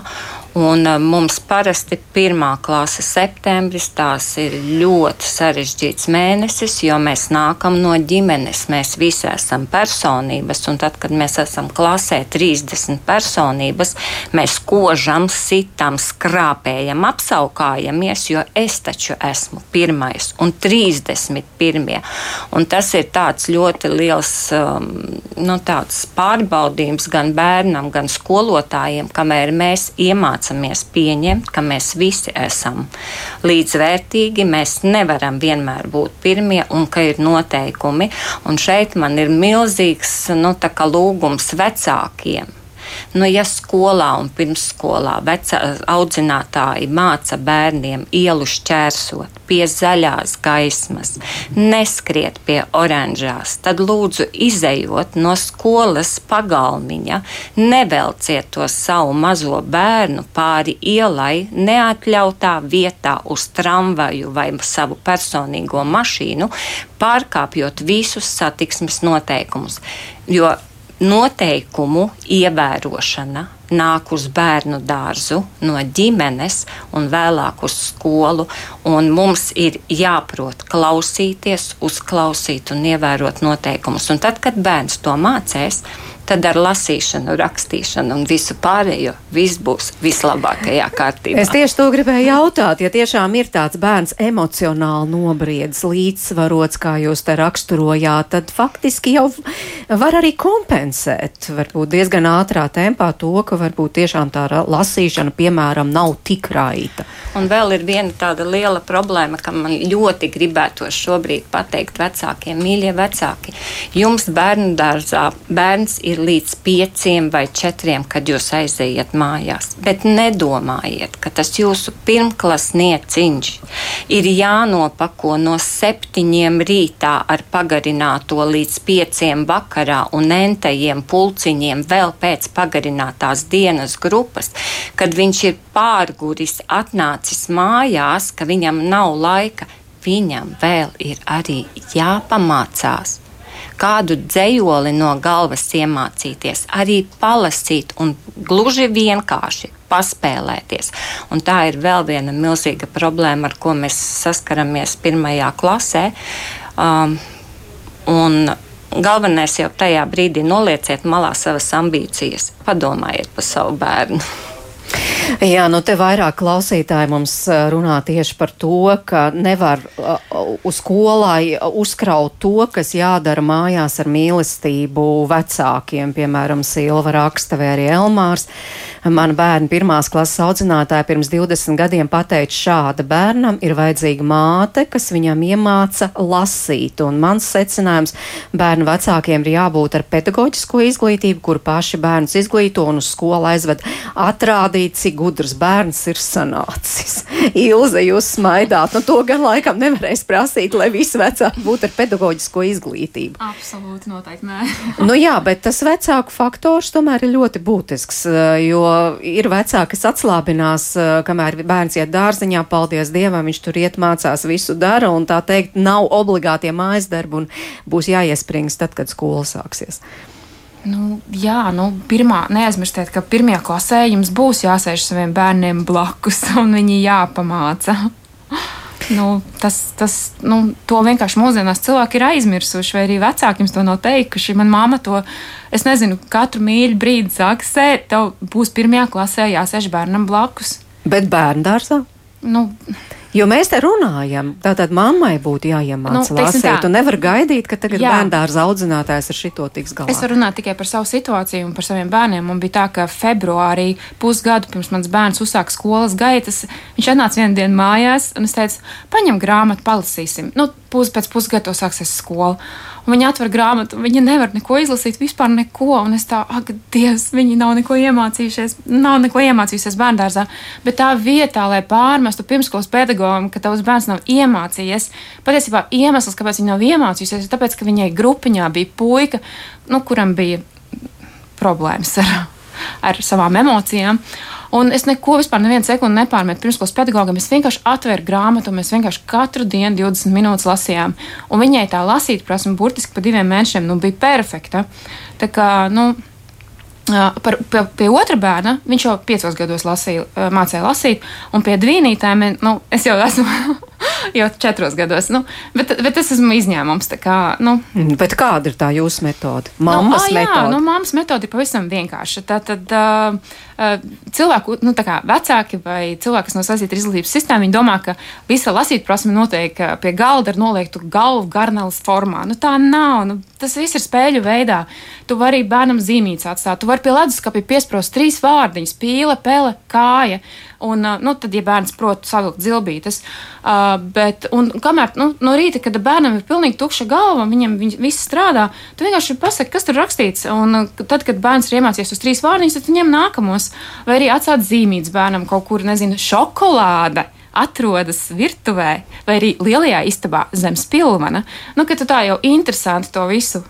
Un uh, mums parasti pirmā klase septembris tās ir ļoti sarežģīts mēnesis, jo mēs nākam no ģimenes, mēs visi esam personības, un tad, kad mēs esam klasē 30 personības, mēs kožam, sitam, skrāpējam, apsaukājamies, jo es taču esmu pirmais un 31. Un tas ir tāds ļoti liels um, nu, tāds pārbaudījums gan bērnam, gan skolotājiem, kamēr mēs iemācāmies mācāmies pieņemt, ka mēs visi esam līdzvērtīgi, mēs nevaram vienmēr būt pirmie un ka ir noteikumi. Un šeit man ir milzīgs nu, lūgums vecākiem Nu, ja skolā un pirmsskolā vecā, audzinātāji māca bērniem ielu šķērsot pie zaļās gaismas, neskriet pie oranžās, tad lūdzu izējot no skolas pagalmiņa, nevelciet to savu mazo bērnu pāri ielai neatļautā vietā uz tramvaju vai savu personīgo mašīnu, pārkāpjot visus satiksmes noteikumus. Jo noteikumu ievērošana nāk uz bērnu dārzu, no ģimenes un vēlāk uz skolu. Mums ir jāprot klausīties, uzklausīt un ievērot noteikumus. Un tad, kad bērns to mācīs, tad ar lasīšanu, rakstīšanu un visu pārējo viss būs vislabākajā kārtībā. Es tieši to gribēju jautāt. Ja tiešām ir tāds bērns emocionāli nobriedis, līdzsvarots, kā jūs te raksturojāt, tad faktiski jau var arī kompensēt, varbūt diezgan ātrā tempā to, ka varbūt tiešām tā lasīšana, piemēram, nav tik raita. Un vēl ir viena tāda liela problēma, ka man ļoti gribētos šobrīd pateikt vecākiem, mīļie vecāki, jums bērnu dārzā bērns ir līdz pieciem vai četriem, kad jūs aiziet mājās. Bet nedomājiet, ka tas jūsu pirmklasnieciņš ir jānopako no septiņiem rītā ar pagarināto līdz pieciem vakarā un entajiem pulciņiem vēl pēc pagarinātās dienas grupas, kad viņš ir pārguris, atnācis mājās, ka viņam nav laika. Viņam vēl ir arī jāpamācās kādu dzējoli no galvas iemācīties, arī palasīt un gluži vienkārši paspēlēties. Un tā ir vēl viena milzīga problēma, ar ko mēs saskaramies pirmajā klasē. Um, un galvenais jau tajā brīdī nolieciet malā savas ambīcijas, padomājiet par savu bērnu. Jā, nu te vairāk klausītāji mums runā tieši par to, ka nevar uz skolai uzkraut to, kas jādara mājās ar mīlestību vecākiem, piemēram, Silva raksta vai arī Elmārs. Mana bērna pirmās klases audzinātāja pirms 20 gadiem pateica šāda bērnam ir vajadzīga māte, kas viņam iemāca lasīt, un mans secinājums bērnu vecākiem ir jābūt ar pedagoģisko izglītību, kur paši bērnus izglīto un uz skolu aizved atrādīt, cik gudrs bērns ir sanācis. Ilze, jūs smaidāt, nu to gan laikam nevarēs prasīt, lai visi vecāki būtu ar pedagoģisko izglītību. Absolūti noteikti nē. nu jā, bet tas vecāku faktors tomēr ir ļoti būtisks, jo ir vecāki, kas atslābinās, kamēr bērns iet dārziņā, paldies Dievam, viņš tur iet mācās, visu dara, un tā teikt, nav obligātie mājas darbi, un būs jāiesprings tad, kad skola sāksies. Nu, jā, nu, pirmā, neaizmirstiet, ka pirmajā klasē jums būs jāsēž saviem bērniem blakus, un viņi jāpamāca. Nu, tas, tas, nu, to vienkārši mūsdienās cilvēki ir aizmirsuši, vai arī vecāki jums to nav teikuši. Manā māma to, es nezinu, katru mīļu brīdi saka, sēž, tev būs pirmajā klasē jāsēž bērnam blakus. Bet bērnu dārzā? Nu, Jo mēs te runājam, tātad mammai būtu jāiemācās nu, lasīt. Tu nevar gaidīt, ka tagad bērndārza audzinātājs ar šito tiks galā. Es varu runāt tikai par savu situāciju un par saviem bērniem. Man bija tā, ka februārī, pusgadu pirms mans bērns uzsāka skolas gaitas, viņš atnāca vienu dienu mājās un es teicu, paņem grāmatu, palasīsim. Nu, pus, pēc pusgada sāksies skola. Un viņa atver grāmatu, viņa nevar neko izlasīt, vispār neko. Un es tā, ak, Dievs, viņi nav neko iemācījušies, nav neko iemācījusies bērngārzā. Bet tā vietā, lai pārmestu pirmskolas pedagogam, ka tavs bērns nav iemācījies, patiesībā iemesls, kāpēc viņa nav iemācījusies, ir tāpēc, ka viņai grupiņā bija puika, nu, kuram bija problēmas ar, ar savām emocijām. Un es neko vispār nevienu sekundi nepārmetu pirmskolas pedagogam. Es vienkārši atvēru grāmatu, un mēs vienkārši katru dienu 20 minūtes lasījām. Un viņai tā lasīt prasme burtiski pa diviem mēnešiem nu, bija perfekta. Tā kā, nu, Par, pie, pie otra bērna viņš jau piecos gados lasīja, mācīja lasīt, un pie dvīnītēm nu, es jau esmu jau četros gados. Nu, bet, bet es esmu izņēmums. Kā, nu. Bet kāda ir tā jūsu metode? Māmas nu, metode? Jā, nu, māmas metode ir pavisam vienkārša. Tā tad uh, cilvēku, nu, kā vecāki vai cilvēki, kas no saistīta ar izglītības sistēmu, viņi domā, ka visa lasīt prasme notiek pie galda ar noliektu galvu garneles formā. Nu, tā nav. Nu, tas viss ir spēļu veidā. Tu vari bērnam zīmītes atstāt, tu vari pie leduskapja piesprost trīs vārdiņus - pīle, pele, kāja. Un, nu, tad, ja bērns prot savilkt zilbītes, uh, bet, un kamēr nu, no rīta, kad bērnam ir pilnīgi tukša galva, viņam viņ, viss strādā, tu vienkārši pasaki, kas tur rakstīts. Un tad, kad bērns ir iemācījies uz trīs vārdiņus, tad viņam nākamos, vai arī atstāt zīmītes bērnam kaut kur, nezinu, šokolāde atrodas virtuvē vai arī lielajā istabā zem spilvena, nu, ka tu tā jau interesanti to visu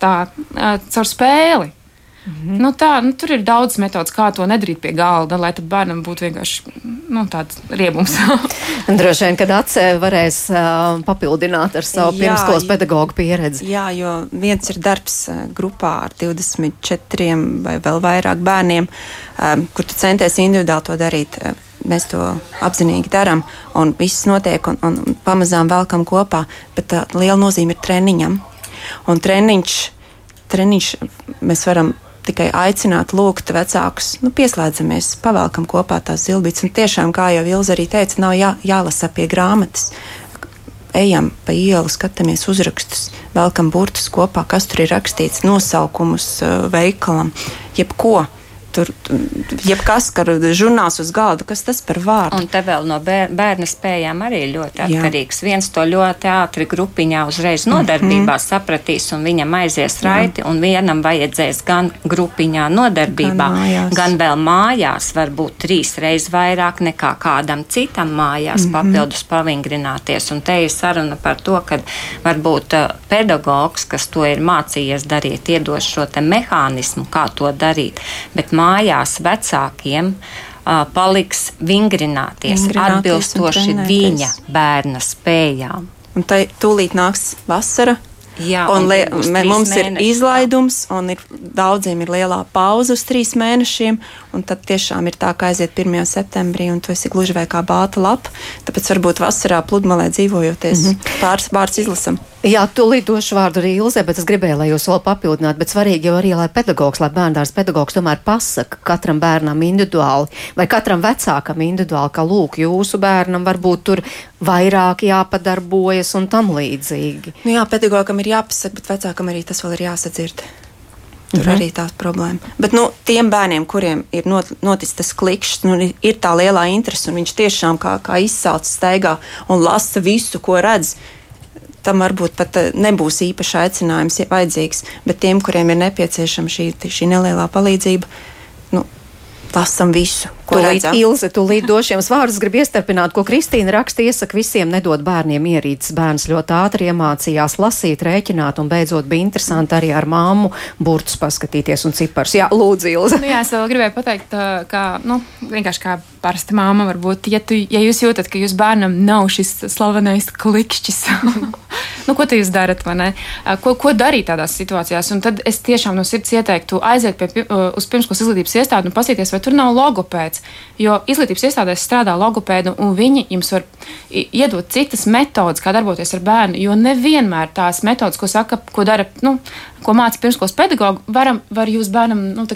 tā caur spēli Mm -hmm. nu, tā, nu, tur ir daudz metodas, kā to nedarīt pie galda, lai bērnam būtu vienkārši nu, tāds riebums. Droši vien, kad atcēla varēs uh, papildināt ar savu jā, pirmskolas pedagoģu pieredzi. Jā, jo viens ir darbs grupā ar 24 vai vēl vairāk bērniem, um, kur tu centies individuāli to darīt. Mēs to apzinīgi darām, un viss notiek, un, un pamazām velkam kopā. Bet tā liela nozīme ir treniņam. Un treniņš, treniņš mēs varam tikai aicināt, lūgt vecākus, nu, pieslēdzamies, pavelkam kopā tās zilbītes. Un tiešām, kā jau Ilza arī teica, nav jā, jālasa pie grāmatas. Ejam pa ielu, skatāmies uzrakstus, velkam burtus kopā, kas tur ir rakstīts, nosaukumus veikalam, jebko tur jebkas, ka žurnāls uz galda, kas tas par vārdu. Un te vēl no bērna spējām arī ļoti atkarīgs. Jā. Viens to ļoti ātri grupiņā uzreiz nodarbībā mm -hmm. sapratīs un viņam aizies raiti, Jā. un vienam vajadzēs gan grupiņā nodarbībā, gan, mājās. gan vēl mājās, varbūt trīs reizes vairāk nekā kādam citam mājās mm -hmm. papildus pavingrināties. Un te ir saruna par to, ka varbūt uh, pedagogs, kas to ir mācījies darīt, iedos šo te mehānismu, kā to darīt. Bet mājās vecākiem uh, paliks vingrināties, vingrināties atbilstoši viņa bērna spējām. Un tai tūlīt nāks vasara. Jā, un, un mums mēneši, ir izlaidums, un ir, daudziem ir lielā pauze uz trīs mēnešiem. Tad tiešām ir tā, ka aiziet 1. septembrī, un tu esi gluži vai kā bāta lapa. Tāpēc varbūt vasarā pludmalē dzīvojoties, mm -hmm. pāris vārds izlasam. Jā, tūlīt došu vārdu arī Ilzē, bet es gribēju, lai jūs vēl papildinātu, bet svarīgi jau arī, lai pedagogs, lai bērndārs pedagogs tomēr pasaka katram bērnam individuāli vai katram vecākam individuāli, ka lūk, jūsu bērnam varbūt tur vairāk jāpadarbojas un tam līdzīgi. Nu jā, pedagogam ir jāpasaka, bet vecākam arī tas vēl ir jāsadzird. Tur mhm. arī tā problēma. Bet nu, tiem bērniem, kuriem ir not, noticis tas klikšķis, nu, ir tā lielā interese, un viņš tiešām kā, kā izsaucis steigā un lasa visu, ko redz, tam varbūt pat eh, nebūs īpaši aicinājums vajadzīgs, bet tiem, kuriem ir nepieciešama šī, šī nelielā palīdzība, nu, lasam visu. Tūlīt, Ilze, tūlīt došu jums vārdus, gribu iestarpināt, ko Kristīna raksta, iesaka visiem nedot bērniem ierīces. Bērns ļoti ātri iemācījās lasīt, rēķināt, un beidzot bija interesanti arī ar māmu burtus paskatīties un cipars. Jā, lūdzu, Ilze. Nu, jā, es vēl gribēju pateikt, ka, nu, vienkārši kā parasta māma varbūt, ja, tu, ja jūs jūtat, ka jūsu bērnam nav šis slavenais klikšķis, nu, ko jūs darat, vai ne? Ko, ko darīt tādās situācijās? Un tad es tiešām no sirds ieteiktu aiziet pie, uz pirmskolas izglītības iestādi un paskatīties, vai tur nav logopēds. Jo izglītības iestādēs strādā logopēdi, un viņi jums var iedot citas metodas, kā darboties ar bērnu. Jo nevienmēr tās metodas, ko saka, ko dara, nu, ko māca pirmskolas pedagogi, varam, var jūs bērnam nu,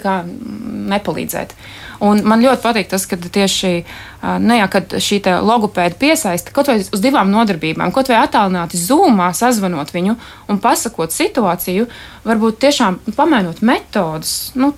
nepalīdzēt. Un man ļoti patīk tas, ka tieši nu, jā, šī logopēda piesaista kaut vai uz divām nodarbībām, kaut vai attālināti zūmā, sazvanot viņu un pasakot situāciju, varbūt tiešām pamainot metodas. Nu,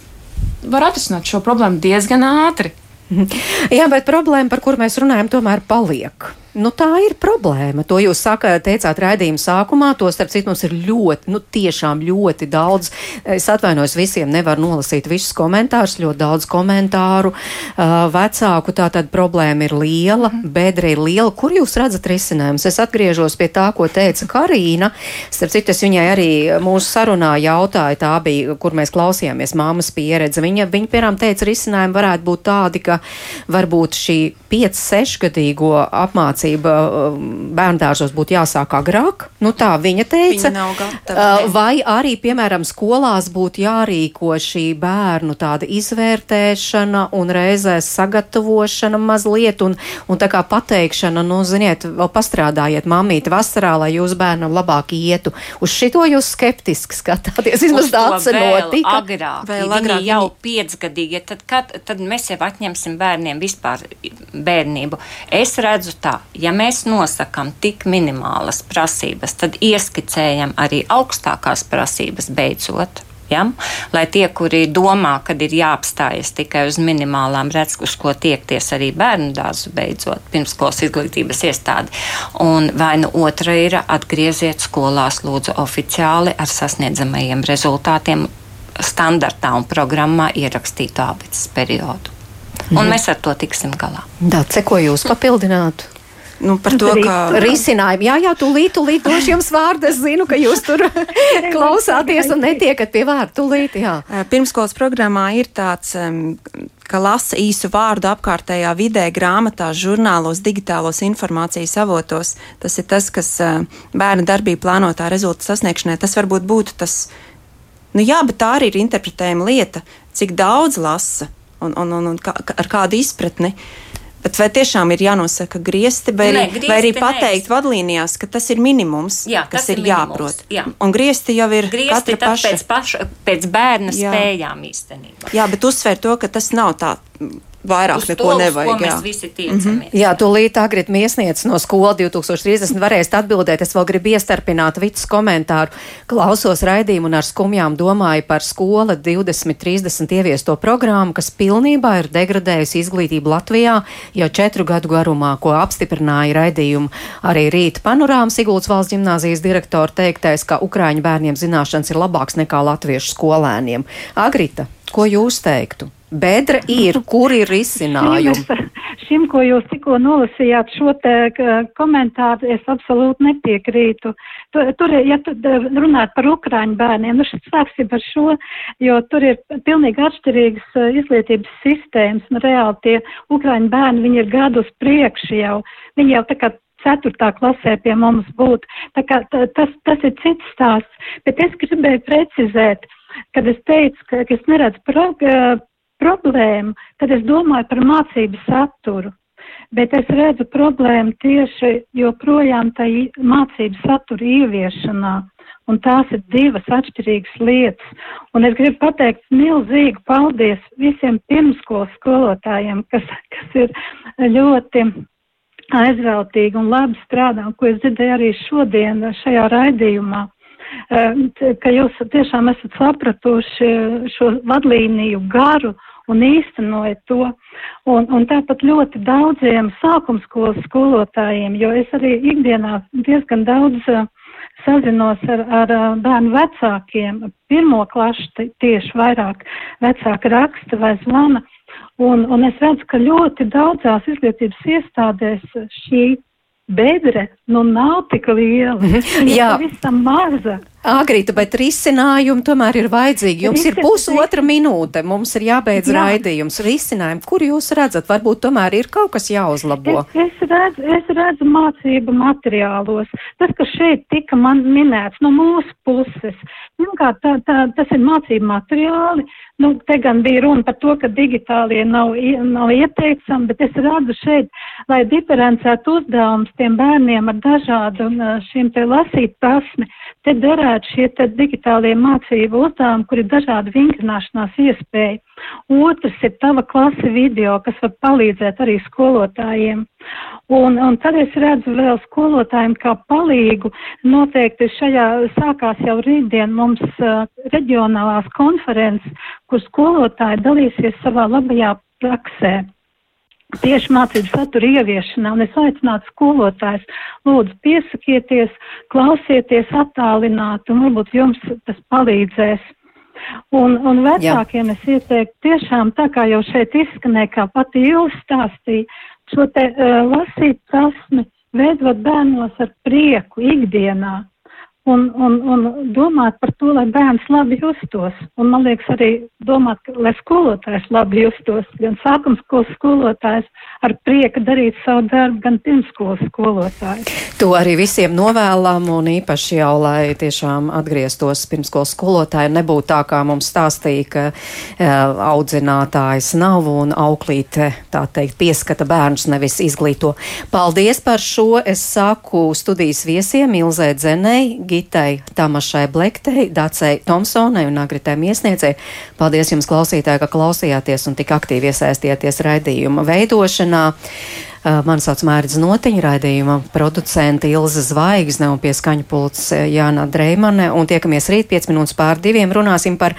var atrisināt šo problēmu diezgan ātri. Jā, bet problēma, par kuru mēs runājam, tomēr paliek. Nu, tā ir problēma. To jūs saka, teicāt raidījuma sākumā. To starp citu mums ir ļoti, nu, tiešām ļoti daudz. Es atvainojos visiem, nevaru nolasīt visus komentārus, ļoti daudz komentāru. Uh, vecāku tā tad problēma ir liela, bedra ir liela. Kur jūs redzat risinājumus? Es atgriežos pie tā, ko teica Karīna. Starp citu, es viņai arī mūsu sarunā jautāju, tā bija, kur mēs klausījāmies māmas pieredze. Viņa, viņa piemēram, teica, risinājumi varētu būt tādi, ka varbūt šī 5-6 gadīgo apmācība apmācība um, bērndārzos būtu jāsāk agrāk. Nu, tā viņa teica. Viņa gatava, uh, vai arī, piemēram, skolās būtu jārīko šī bērnu tāda izvērtēšana un reizēs sagatavošana mazliet un, un tā kā pateikšana, nu, ziniet, vēl pastrādājiet mamīti vasarā, lai jūs bērnam labāk ietu. Uz šito jūs skeptiski skatāties, vismaz tāds notika. Agrāk, vēl agrāk jau piecgadīgi, tad, kad, tad mēs jau atņemsim bērniem vispār bērnību. Es redzu tā, ja mēs nosakām tik minimālas prasības, tad ieskicējam arī augstākās prasības beidzot. Ja? Lai tie, kuri domā, ka ir jāapstājas tikai uz minimālām, redz, uz ko tiekties arī bērnu dārzu beidzot, pirmskolas izglītības iestādi. Un vai nu otra ir atgrieziet skolās lūdzu oficiāli ar sasniedzamajiem rezultātiem standartā un programmā ierakstītu abecas periodu. Un mhm. mēs ar to tiksim galā. Dāce, ko jūs papildinātu? Nu, par to, ka risinājumu. Jā, jā, tūlīt, tūlīt došu jums vārdu. Es zinu, ka jūs tur klausāties un netiekat pie vārdu tūlīt. Jā. Pirmskolas programmā ir tāds. Ka lasa īsu vārdu apkārtējā vidē, grāmatās, žurnālos, digitālos informācijas avotos. Tas ir tas, kas bērna darbību plānotā rezultātu sasniegšanai, tas varbūt būtu tas, nu jā, bet tā arī ir interpretējama lieta, cik daudz lasa un, un, un, un kā, ar kādu izpratni. Uh, Bet vai tiešām ir jānosaka griezti, vai, ne, griezti vai arī pateikt ne. vadlīnijās, ka tas ir minimums, jā, kas ir, ir jāprot? Jā. Un griezti jau ir griezti paša. Pēc, paša, pēc bērna jā. spējām īstenībā. Jā, bet uzsver to, ka tas nav tā vairāk neko to, nevajag. Ko jā. mēs visi tiecamies. Mm -hmm. Jā, tūlīt agrit miesniec no skola 2030 varēs atbildēt. Es vēl gribu iestarpināt visus komentāru. Klausos raidījumu un ar skumjām domāju par skola 2030 ieviesto programmu, kas pilnībā ir degradējusi izglītību Latvijā jau četru gadu garumā, ko apstiprināja raidījumu arī rīt panorāmas Sigultas valsts ģimnāzijas direktora teiktais, ka Ukraiņu bērniem zināšanas ir labāks nekā latviešu skolēniem. Agrita, ko jūs teiktu? Bedra ir, kur ir risinājumi? Šim, ko jūs tikko nolasījāt, šo te komentāru es absolūti nepiekrītu. Tur, ja tu runāt par Ukraiņu bērniem, nu sāksim par šo, jo tur ir pilnīgi atšķirīgas uh, izglītības sistēmas. Nu, reāli tie Ukraiņu bērni, viņi ir gadus priekš jau, viņi jau tā kā ceturtā klasē pie mums būtu. Tā kā tas, tas ir cits stāsts, bet es gribēju precizēt, kad es teicu, ka, ka es neredzu pro, problēmu, tad es domāju par mācību saturu. bet es redzu problēmu tieši joprojām tai mācību satura ieviešanā. Un tās ir divas atšķirīgas lietas. Un es gribu pateikt milzīgu paldies visiem pirmskolas skolotājiem, kas, kas ir ļoti aizveltīgi un labi strādā, un ko es dzirdēju arī šodien šajā raidījumā ka jūs tiešām esat sapratuši šo vadlīniju garu un īstenojat to. Un, un tāpat ļoti daudziem sākumskolas skolotājiem, jo es arī ikdienā diezgan daudz uh, sazinos ar, ar bērnu vecākiem, pirmo klašu tieši vairāk vecāki raksta vai zvana. Un, un es redzu, ka ļoti daudzās izglītības iestādēs šī bedre nu nav tik liela. Viņa Jā, pavisam maza. Agrīta, bet risinājumi tomēr ir vajadzīgi. Jums ir pusotra minūte, mums ir jābeidz Jā. raidījums. Risinājumi, kur jūs redzat, varbūt tomēr ir kaut kas jāuzlabo? Es, es, redzu, es redzu mācību materiālos. Tas, kas šeit tika man minēts no mūsu puses, pirmkārt, tā, tā, tas ir mācību materiāli. Nu, te gan bija runa par to, ka digitālie nav, nav ieteicami, bet es redzu šeit, lai diferencētu uzdevums tiem bērniem ar dažādu šiem te lasīt prasmi, te derētu šie te digitālie mācību uzdevumi, kur ir dažādi vingrināšanās iespēja. Otrs ir tava klase video, kas var palīdzēt arī skolotājiem. Un, un tad es redzu vēl skolotājiem kā palīgu. Noteikti šajā sākās jau rītdien mums uh, reģionālās konferences, kur skolotāji dalīsies savā labajā praksē tieši mācību satura ieviešanā, un es aicinātu skolotājs, lūdzu, piesakieties, klausieties attālināt, un varbūt jums tas palīdzēs. Un, un vecākiem Jā. es ieteiktu tiešām tā kā jau šeit izskanēja, kā pati Ilsa stāstīja, šo te uh, lasīt prasmi veidot bērnos ar prieku ikdienā. Un, un, un domāt par to, lai bērns labi justos. Un, man liekas, arī domāt, lai skolotājs labi justos. Gan sākums skolas skolotājs ar prieku darīt savu darbu, gan pirmskolas skolotājs. To arī visiem novēlam, un īpaši jau, lai tiešām atgrieztos pirmskolas skolotāji, nebūtu tā, kā mums stāstīja, ka e, audzinātājs nav un auklīte, tā teikt, pieskata bērnus, nevis izglīto. Paldies par šo. Es saku studijas viesiem Ilzē Dzenei, Gitai Tamašai Blektei, Dacei Tomsonai un Agritai Miesniecei. Paldies jums, klausītāji, ka klausījāties un tik aktīvi iesaistījāties raidījuma veidošanā. Uh, Mani sauc Mērķis Notiņa, raidījuma producente Ilza Zvaigzne un pie skaņu pults Jāna Dreimane. Un tiekamies rīt 5 minūtes pār diviem runāsim par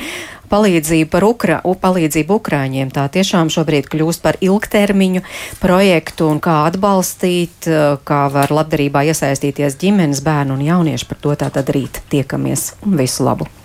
palīdzību par Ukra, palīdzību Ukrāņiem. Tā tiešām šobrīd kļūst par ilgtermiņu projektu un kā atbalstīt, kā var labdarībā iesaistīties ģimenes, bērnu un jaunieši. Par to tātad rīt tiekamies visu labu!